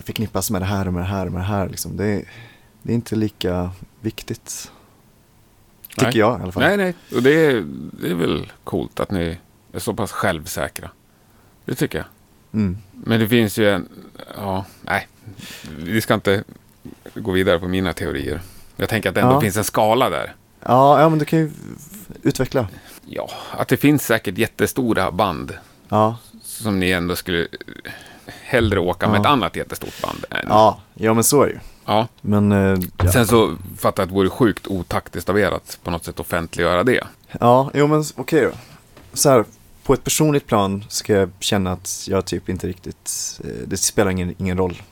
S1: förknippas med det här och med det här och med det här. Liksom. Det, det är inte lika viktigt. Tycker
S2: Nej.
S1: jag i alla fall.
S2: Nej, nej. Och det är, det är väl coolt att ni är så pass självsäkra. Det tycker jag.
S1: Mm.
S2: Men det finns ju en... Ja, nej. Vi ska inte gå vidare på mina teorier. Jag tänker att det ändå
S1: Ja.
S2: finns en skala där.
S1: Ja, ja, men du kan ju utveckla.
S2: Ja, att det finns säkert jättestora band
S1: Ja,
S2: som ni ändå skulle hellre åka med
S1: Ja.
S2: ett annat jättestort band. Än.
S1: ja, ja men så är det ju.
S2: Ja.
S1: Men eh, ja.
S2: Sen så fattar jag att det vore sjukt otaktiskt av er att på något sätt offentliggöra det.
S1: Ja, jo men okej då. Så här, på ett personligt plan ska jag känna att jag typ inte riktigt, eh, det spelar ingen, ingen roll.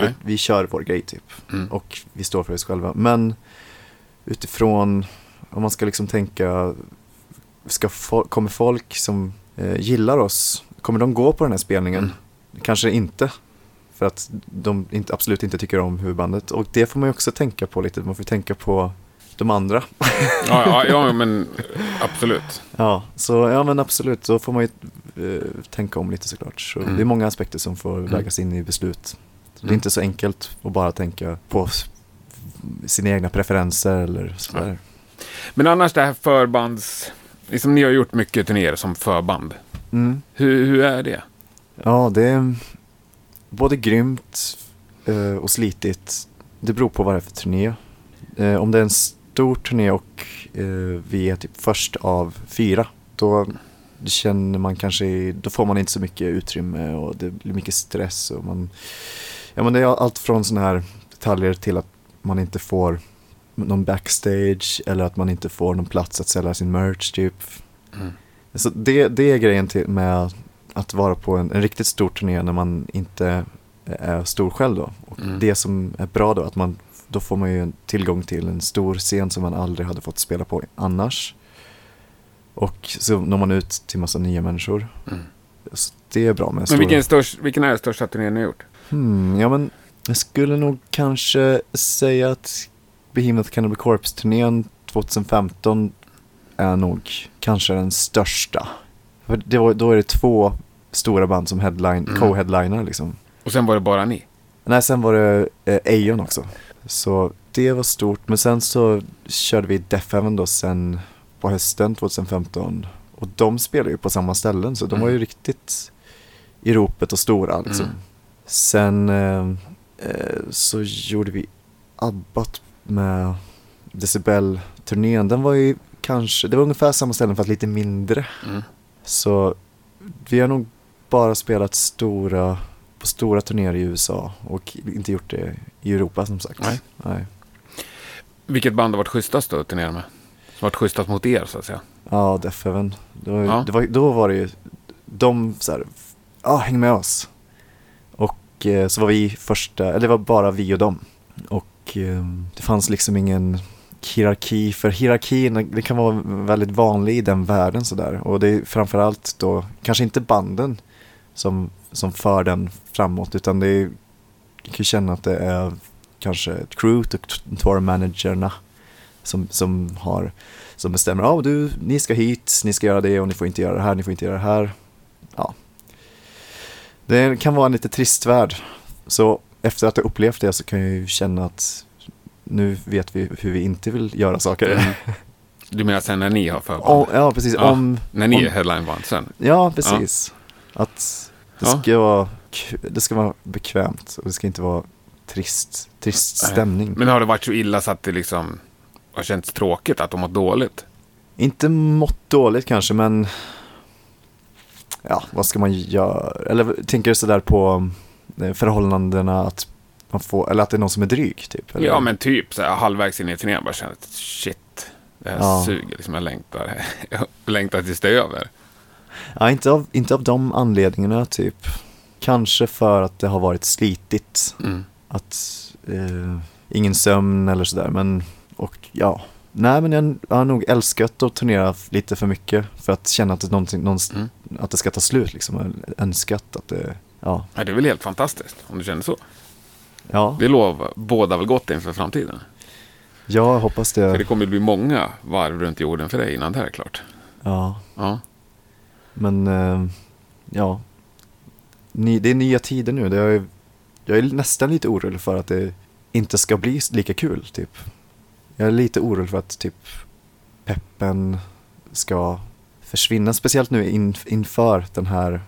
S1: Vi, vi kör vår grej typ.
S2: Mm.
S1: Och vi står för oss själva. Men utifrån, om man ska liksom tänka, ska fo- kommer folk som eh, gillar oss, kommer de gå på den här spelningen?
S2: Mm.
S1: Kanske inte. För att de inte, absolut inte tycker om huvudbandet. Och det får man ju också tänka på lite. Man får tänka på de andra. [laughs]
S2: Ja, ja, ja men absolut.
S1: Ja, så ja men absolut, då får man ju eh, tänka om lite såklart. Så
S2: Mm.
S1: det är många aspekter som får vägas in i beslut. Så Det är
S2: Mm.
S1: inte så enkelt att bara tänka på sina egna preferenser eller sådär.
S2: Men annars det här förbands... Liksom ni har gjort mycket turnéer som förband.
S1: Mm.
S2: Hur, hur är det?
S1: Ja, det är både grymt eh, och slitigt. Det beror på vad det är för turné. Eh, om det är en stor turné och eh, vi är typ först av fyra, då känner man kanske, då får man inte så mycket utrymme och det blir mycket stress och man, ja men det är allt från sådana här detaljer till att man inte får någon backstage eller att man inte får någon plats att sälja sin merch typ.
S2: Mm.
S1: Så det, det är grejen till, med att vara på en, en riktigt stor turné när man inte är stor själv då. Och
S2: Mm.
S1: det som är bra då, att man, då får man ju tillgång till en stor scen som man aldrig hade fått spela på annars. Och så når man ut till massa nya människor.
S2: Mm.
S1: Så det är bra med
S2: Men
S1: stora...
S2: vilken, störst, vilken är den största turnén ni har gjort?
S1: Hmm, ja men jag skulle nog kanske säga att Behemoth Cannibal Corpse-turnén 2015 är nog kanske den största. För det var, då är det två stora band som headline,
S2: Mm.
S1: co-headliner liksom.
S2: Och sen var det bara ni?
S1: Nej, sen var det eh, också. Så det var stort. Men sen så körde vi Death Heaven då sen på hösten 2015. Och de spelar ju på samma ställen så de var ju
S2: Mm.
S1: riktigt i ropet och stora liksom.
S2: Mm.
S1: Sen eh, så gjorde vi Abbat med Decibel-turnén. Den var ju kanske, det var ungefär samma ställen fast lite mindre.
S2: Mm.
S1: Så vi har nog bara spelat stora, på stora turnéer i USA och inte gjort det i Europa som sagt.
S2: Nej.
S1: Nej.
S2: Vilket band har varit schysstast att turnera med? Som varit schysstast mot er så att säga?
S1: Ja, Death Heaven. Det var,
S2: Ja.
S1: det var, då var det ju, de så här, ja häng med oss. Och så var vi första, eller det var bara vi och dem. Och eh, det fanns liksom ingen hierarki, för hierarkin det kan vara väldigt vanlig i den världen sådär. Och det är framförallt då, kanske inte banden som, som för den framåt, utan det är, jag kan känna att det är kanske ett crew, till tourmanagerna som, som har som bestämmer, ja du, ni ska hit, ni ska göra det och ni får inte göra det här, ni får inte göra det här. Ja. Det kan vara en lite trist värld. Så efter att ha upplevt det så kan jag ju känna att nu vet vi hur vi inte vill göra saker.
S2: Mm. Du menar sen när ni har förband?
S1: Om, ja, precis.
S2: Ja,
S1: Om,
S2: när ni
S1: om-
S2: är headlineband sen?
S1: ja, precis. Att det
S2: Ja.
S1: ska, vara, k- det ska vara bekvämt och det ska inte vara trist, trist stämning.
S2: Men har det varit så illa så att det liksom har känts tråkigt, att de mått dåligt?
S1: Inte mått dåligt kanske, men ja, vad ska man göra? Eller tänker du sådär på eh, förhållandena att man får, eller att det är någon som är dryg typ? Eller?
S2: Ja, men typ så här, halvvägs in i turnén bara känner att shit, det här
S1: Ja.
S2: suger. Liksom, jag längtar, [laughs] jag längtar tills det är över.
S1: Ja, inte av, inte av de anledningarna typ. Kanske för att det har varit slitigt.
S2: Mm.
S1: Att eh, ingen sömn eller sådär, men och ja, Nej, men jag, har nog älskat att turnera lite för mycket för att känna att det, någon,
S2: Mm.
S1: att det ska ta slut. Liksom. Önskat att det, ja.
S2: Nej, det är väl helt fantastiskt om du känner så.
S1: Ja,
S2: Det lovar båda väl gott inför framtiden.
S1: jag hoppas
S2: För det
S1: det.
S2: kommer bli många varv runt jorden för dig innan det här är klart.
S1: Ja,
S2: Ja,
S1: men eh, ja. Det är nya tider nu. Det är, jag är nästan lite orolig för att det inte ska bli lika kul, typ. Jag är lite orolig för att typ peppen ska försvinna. Speciellt nu in, inför den här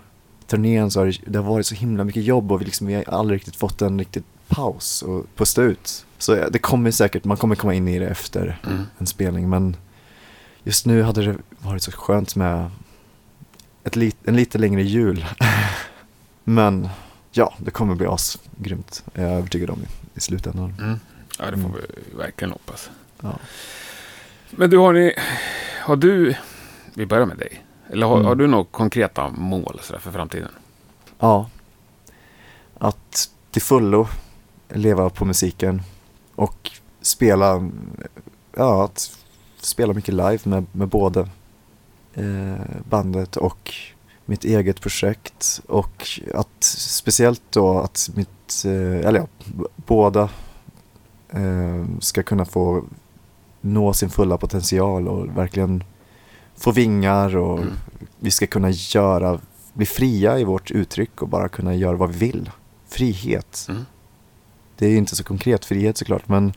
S1: turnén så har det, det har varit så himla mycket jobb och vi, liksom, vi har aldrig riktigt fått en riktig paus och pusta ut. Så det kommer säkert, man kommer komma in i det efter
S2: mm.
S1: en spelning men just nu hade det varit så skönt med ett lit, en lite längre jul. [laughs] men ja, det kommer bli asgrymt. Jag är övertygad om i, i slutändan.
S2: Mm. ja det får
S1: Mm.
S2: vi verkligen hoppas.
S1: Ja.
S2: Men du, har ni... Har du... Vi börjar med dig. Eller har,
S1: Mm.
S2: har du några konkreta mål för framtiden?
S1: ja. Att till fullo leva på musiken och spela, ja, att spela mycket live med, med både eh, bandet och mitt eget projekt och att speciellt då att mitt, eh, eller ja, båda eh, ska kunna få nå sin fulla potential och verkligen få vingar och
S2: Mm.
S1: vi ska kunna göra, bli fria i vårt uttryck och bara kunna göra vad vi vill. Frihet.
S2: Mm.
S1: Det är ju inte så konkret frihet såklart men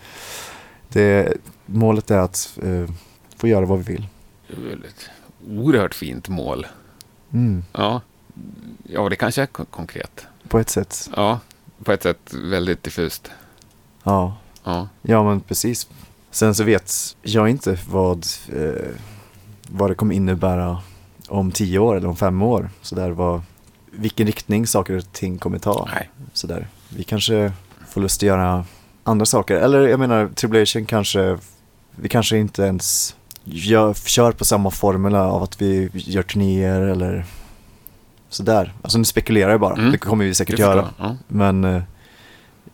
S1: det, målet är att eh, få göra vad vi vill.
S2: Ett oerhört fint mål.
S1: Mm,
S2: Ja, ja det kanske är kon- konkret.
S1: på ett sätt.
S2: Ja, på ett sätt väldigt diffust.
S1: Ja.
S2: Ja,
S1: Ja men precis. Sen så vet jag inte vad, eh, vad det kommer innebära om tio år eller om fem år. Så där, vad, vilken riktning saker och ting kommer ta.
S2: nej.
S1: Så där. Vi kanske får lust att göra andra saker. Eller jag menar, Tribulation kanske, vi kanske inte ens gör, kör på samma formula av att vi gör turnéer eller sådär. Alltså nu spekulerar jag bara,
S2: Mm.
S1: det kommer vi säkert göra.
S2: Ja.
S1: Men eh,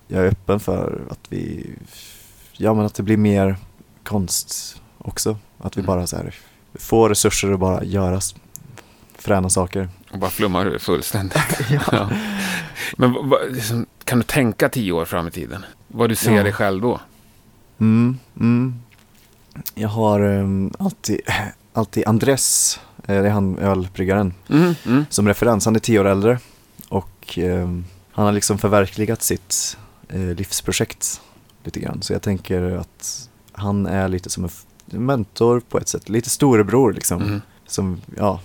S1: jag är öppen för att vi, ja men att det blir mer konst också. Att vi
S2: Mm.
S1: bara så här får resurser att bara göra fräna saker.
S2: Och bara flummar ur fullständigt. [laughs] ja. Men vad- vad- liksom, kan du tänka tio år fram i tiden? Vad du ser
S1: Ja.
S2: dig själv då?
S1: Mm, mm. Jag har um, alltid, alltid Andres, eh, det är han ölbryggaren,
S2: Mm, mm.
S1: som referens. Han är tio år äldre och ehm, han har liksom förverkligat sitt eh, livsprojekt lite grann. Så jag tänker att han är lite som en mentor på ett sätt, lite storebror liksom.
S2: Mm.
S1: Som, ja,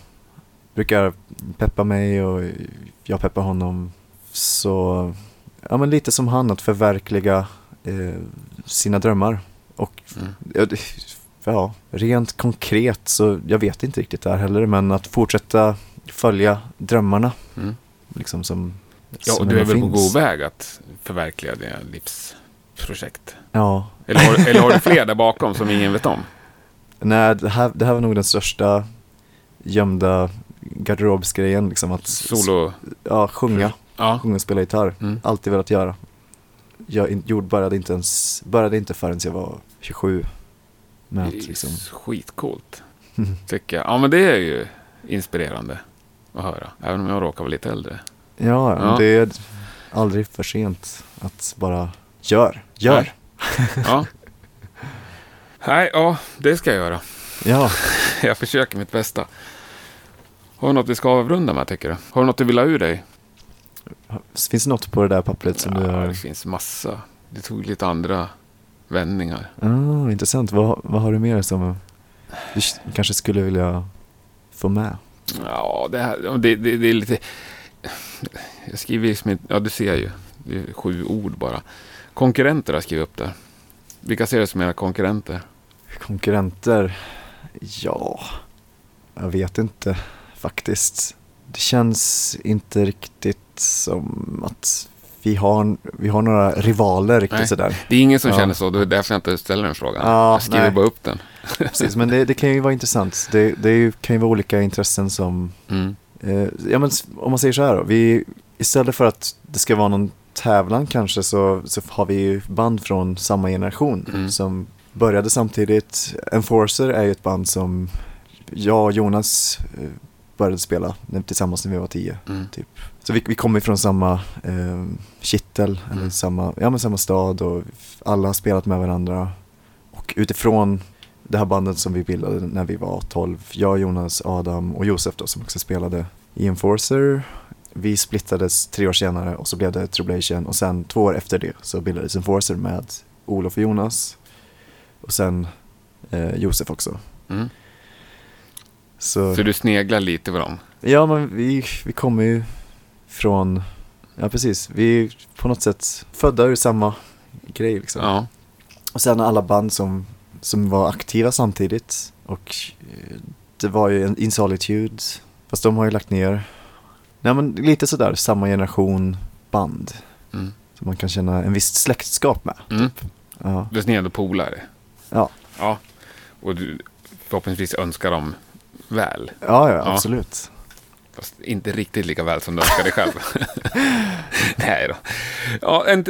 S1: brukar peppa mig och jag peppar honom. Så, ja men lite som han, att förverkliga eh, sina drömmar. Och
S2: Mm.
S1: ja, det- rent konkret så jag vet inte riktigt där heller, men att fortsätta följa drömmarna
S2: Mm.
S1: liksom som
S2: Ja,
S1: som
S2: och du är väl på
S1: finns.
S2: god väg att förverkliga dina livsprojekt?
S1: Ja,
S2: Eller har, eller har du fler där bakom som ingen vet om?
S1: nej det här, det här var nog den största gömda garderobsgrejen liksom att
S2: Solo?
S1: ja, sjunga,
S2: Ja.
S1: sjunga och spela gitarr.
S2: Mm.
S1: Alltid velat göra. Jag gjorde, började, inte ens, började inte förrän jag var 27. Med att
S2: Det är
S1: liksom,
S2: Skitcoolt, tycker jag. Ja, men det är ju inspirerande att höra. Även om jag råkar vara lite äldre.
S1: ja,
S2: Ja.
S1: det är aldrig för sent att bara gör, gör.
S2: Ja. Nej, ja, det ska jag göra.
S1: Ja, [laughs]
S2: Jag försöker mitt bästa. Har du något vi ska avrunda med, tycker du? Har du något du vill ha ur dig?
S1: finns det något på det där pappret som du
S2: Ja,
S1: har?
S2: det finns massa. Det tog lite andra vändningar.
S1: Ah, intressant. Vad, vad har du mer som du kanske skulle vilja få med?
S2: Ja, det, här, det, det, det är lite... Jag skriver liksom inte... Ja, du ser ju. Det är sju ord bara. Konkurrenter har skrivit upp där. Vilka ser du som era konkurrenter?
S1: Konkurrenter? Ja, jag vet inte faktiskt. Det känns inte riktigt som att vi har, vi har några rivaler riktigt
S2: Nej.
S1: sådär.
S2: Det är ingen som
S1: Ja.
S2: känner så. Det är därför jag inte ställer den frågan.
S1: Ja,
S2: jag skriver
S1: nej.
S2: bara upp den.
S1: Precis, men det, det kan ju vara intressant. Det, det kan ju vara olika intressen som,
S2: Mm.
S1: eh, ja men om man säger så här då. Vi, istället för att det ska vara någon tävlan kanske så, så har vi ju band från samma generation
S2: Mm.
S1: som började samtidigt. Enforcer är ju ett band som jag och Jonas eh, började spela tillsammans när vi var tio.
S2: Mm.
S1: Typ. Så vi, vi kommer från samma eh, kittel, eller
S2: Mm.
S1: samma, ja, men samma stad och alla har spelat med varandra. Och utifrån det här bandet som vi bildade när vi var 12, jag, Jonas, Adam och Josef då som också spelade i Enforcer. Vi splittades tre år senare och så blev det Troublation och sen två år efter det så bildades Enforcer med Olof och Jonas och sen eh, Josef också.
S2: Mm.
S1: Så,
S2: Så du sneglar lite på dem?
S1: ja men vi, vi kommer ju från, ja precis, vi är på något sätt födda ur samma grej liksom.
S2: Ja.
S1: Och sen alla band som, som var aktiva samtidigt. Och eh, det var ju en In Solitude, fast de har ju lagt ner. Nej men lite sådär, samma generation band.
S2: Mm.
S1: Som man kan känna en viss släktskap med.
S2: Mm.
S1: Ja,
S2: Du är ändå polare?
S1: ja,
S2: Ja. Och du förhoppningsvis önskar dem väl?
S1: ja, ja
S2: Ja.
S1: absolut.
S2: Fast inte riktigt lika väl som du önskar dig själv. [laughs] Nej då. Ja, en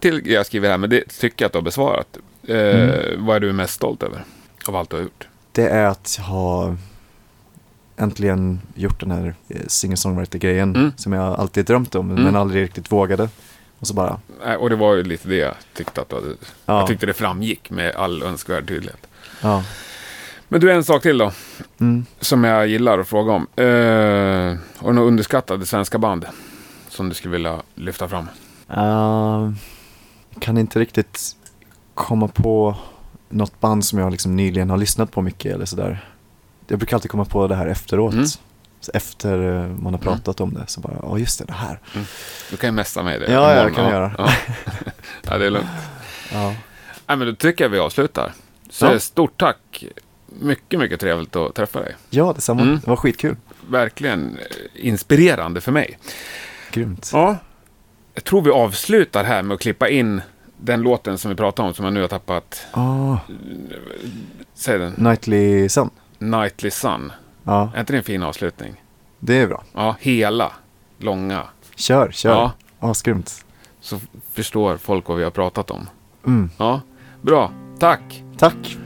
S2: till jag skriver här, men det tycker jag att du har besvarat. Eh,
S1: Mm.
S2: Vad är du mest stolt över av allt du har gjort?
S1: Det är att jag har äntligen gjort den här eh, singer-songwriter-grejen.
S2: Mm.
S1: Som jag alltid drömt om,
S2: Mm.
S1: men aldrig riktigt vågade. Och så bara,
S2: Och det var ju lite det jag tyckte att du hade.
S1: ja,
S2: Jag tyckte det framgick med all önskvärd tydlighet.
S1: ja.
S2: Men du, en sak till då.
S1: Mm.
S2: Som jag gillar att fråga om. Eh, har du några underskattade svenska band? Som du skulle vilja lyfta fram?
S1: Uh, kan inte riktigt komma på något band som jag liksom nyligen har lyssnat på mycket eller sådär. Jag brukar alltid komma på det här efteråt.
S2: Mm.
S1: Efter eh, man har pratat om det så bara, ja just det, det här.
S2: Du kan ju messa mig det.
S1: Ja, ja,
S2: imorgon.
S1: kan jag göra.
S2: Ja. [laughs] ja, det är lugnt. [laughs]
S1: Ja,
S2: Nej, men då tycker jag vi avslutar. Så
S1: Ja.
S2: stort tack. Mycket, mycket trevligt att träffa dig.
S1: ja detsamma.
S2: Mm.
S1: Det var skitkul.
S2: Verkligen eh, inspirerande för mig.
S1: Grymt.
S2: Ja. Jag tror vi avslutar här med att klippa in den låten som vi pratade om som jag nu har tappat.
S1: Ah,
S2: Säg den.
S1: Nightly Sun.
S2: Nightly Sun.
S1: Ja,
S2: Är inte det en fin avslutning?
S1: det är bra.
S2: Ja, hela. Långa.
S1: Kör, kör.
S2: Ja.
S1: Asgrymt.
S2: Så förstår folk vad vi har pratat om.
S1: Mm.
S2: Ja, bra. Tack.
S1: Tack.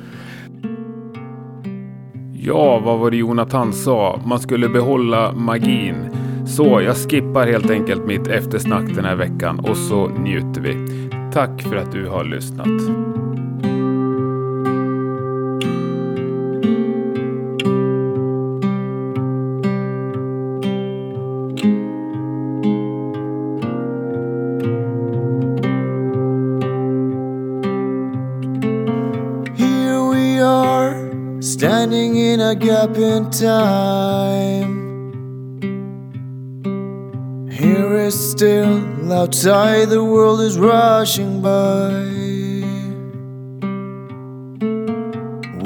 S2: Ja, vad var det Jonathan sa? Man skulle behålla magin. Så jag skippar helt enkelt mitt eftersnack den här veckan och så njuter vi. Tack för att du har lyssnat.
S3: A gap in time. Here is still, outside the world is rushing by.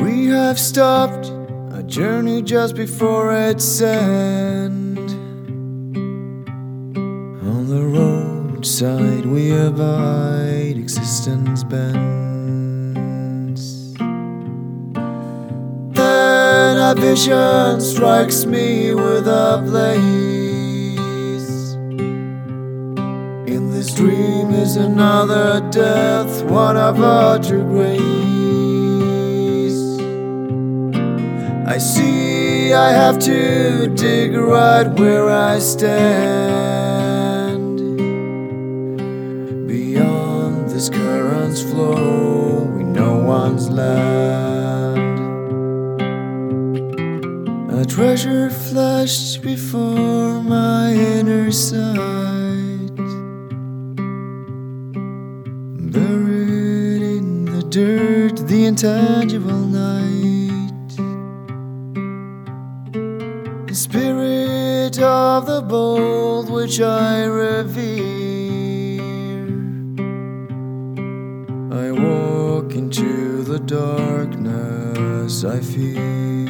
S3: We have stopped a journey just before its end. On the roadside we abide, existence bends. A vision strikes me with a blaze. In this dream is another death, one of utter grace. I see I have to dig right where I stand. Beyond this current's flow, we know one's land. Treasure flashed before my inner sight, buried in the dirt, the intangible night. The spirit of the bold which I revere. I walk into the darkness I fear.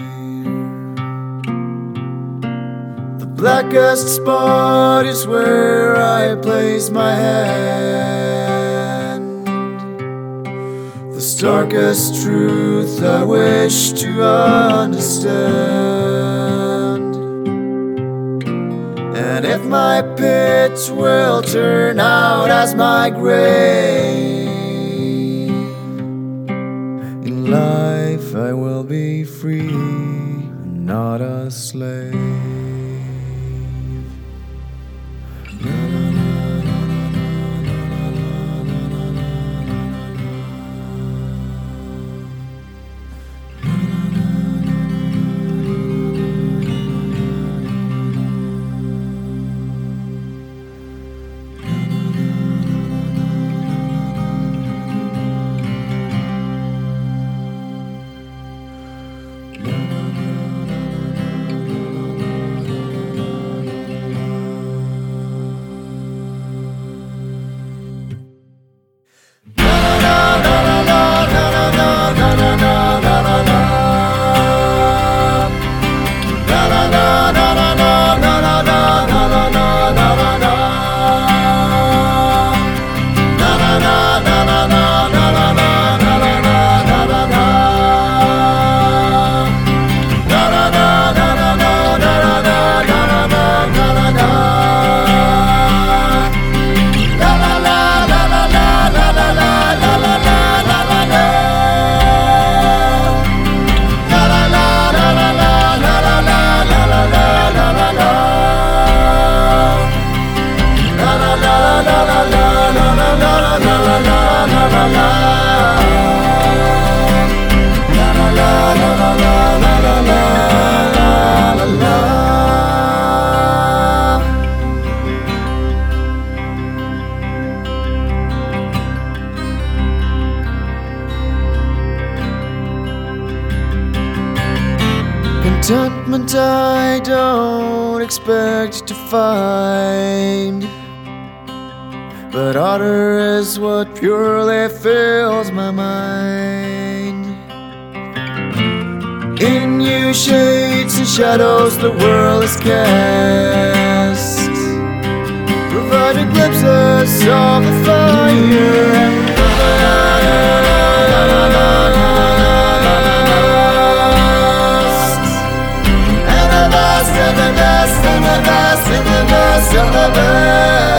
S3: Blackest spot is where I place my hand. The starkest truth I wish to understand. And if my pit will turn out as my grave, in life I will be free, not a slave. Find. But order is what purely fills my mind. In you, shades and shadows, the world is cast. Providing glimpses of the fire. Celebrate.